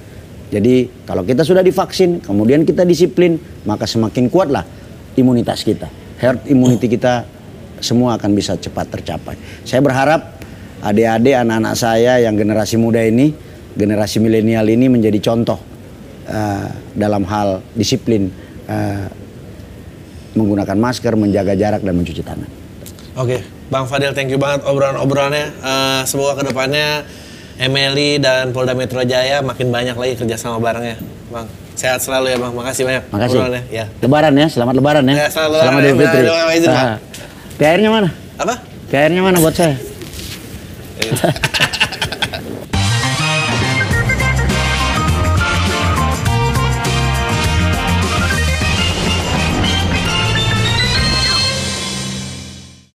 Jadi kalau kita sudah divaksin, kemudian kita disiplin, maka semakin kuatlah imunitas kita. Herd immunity kita semua akan bisa cepat tercapai. Saya berharap adik-adik anak-anak saya yang generasi muda ini, generasi milenial ini menjadi contoh uh, dalam hal disiplin uh, menggunakan masker, menjaga jarak dan mencuci tangan. Oke, okay. Bang Fadil, thank you banget obrolan-obrolannya. Uh, semoga ke depannya Emily dan Polda Metro Jaya makin banyak lagi kerjasama barengnya, Bang. Sehat selalu ya, Bang. Makasih banyak. Makasih. Ya. Lebaran ya, selamat Lebaran ya. ya selamat, selamat Idul Fitri. THR-nya mana? Apa? THR-nya mana buat saya?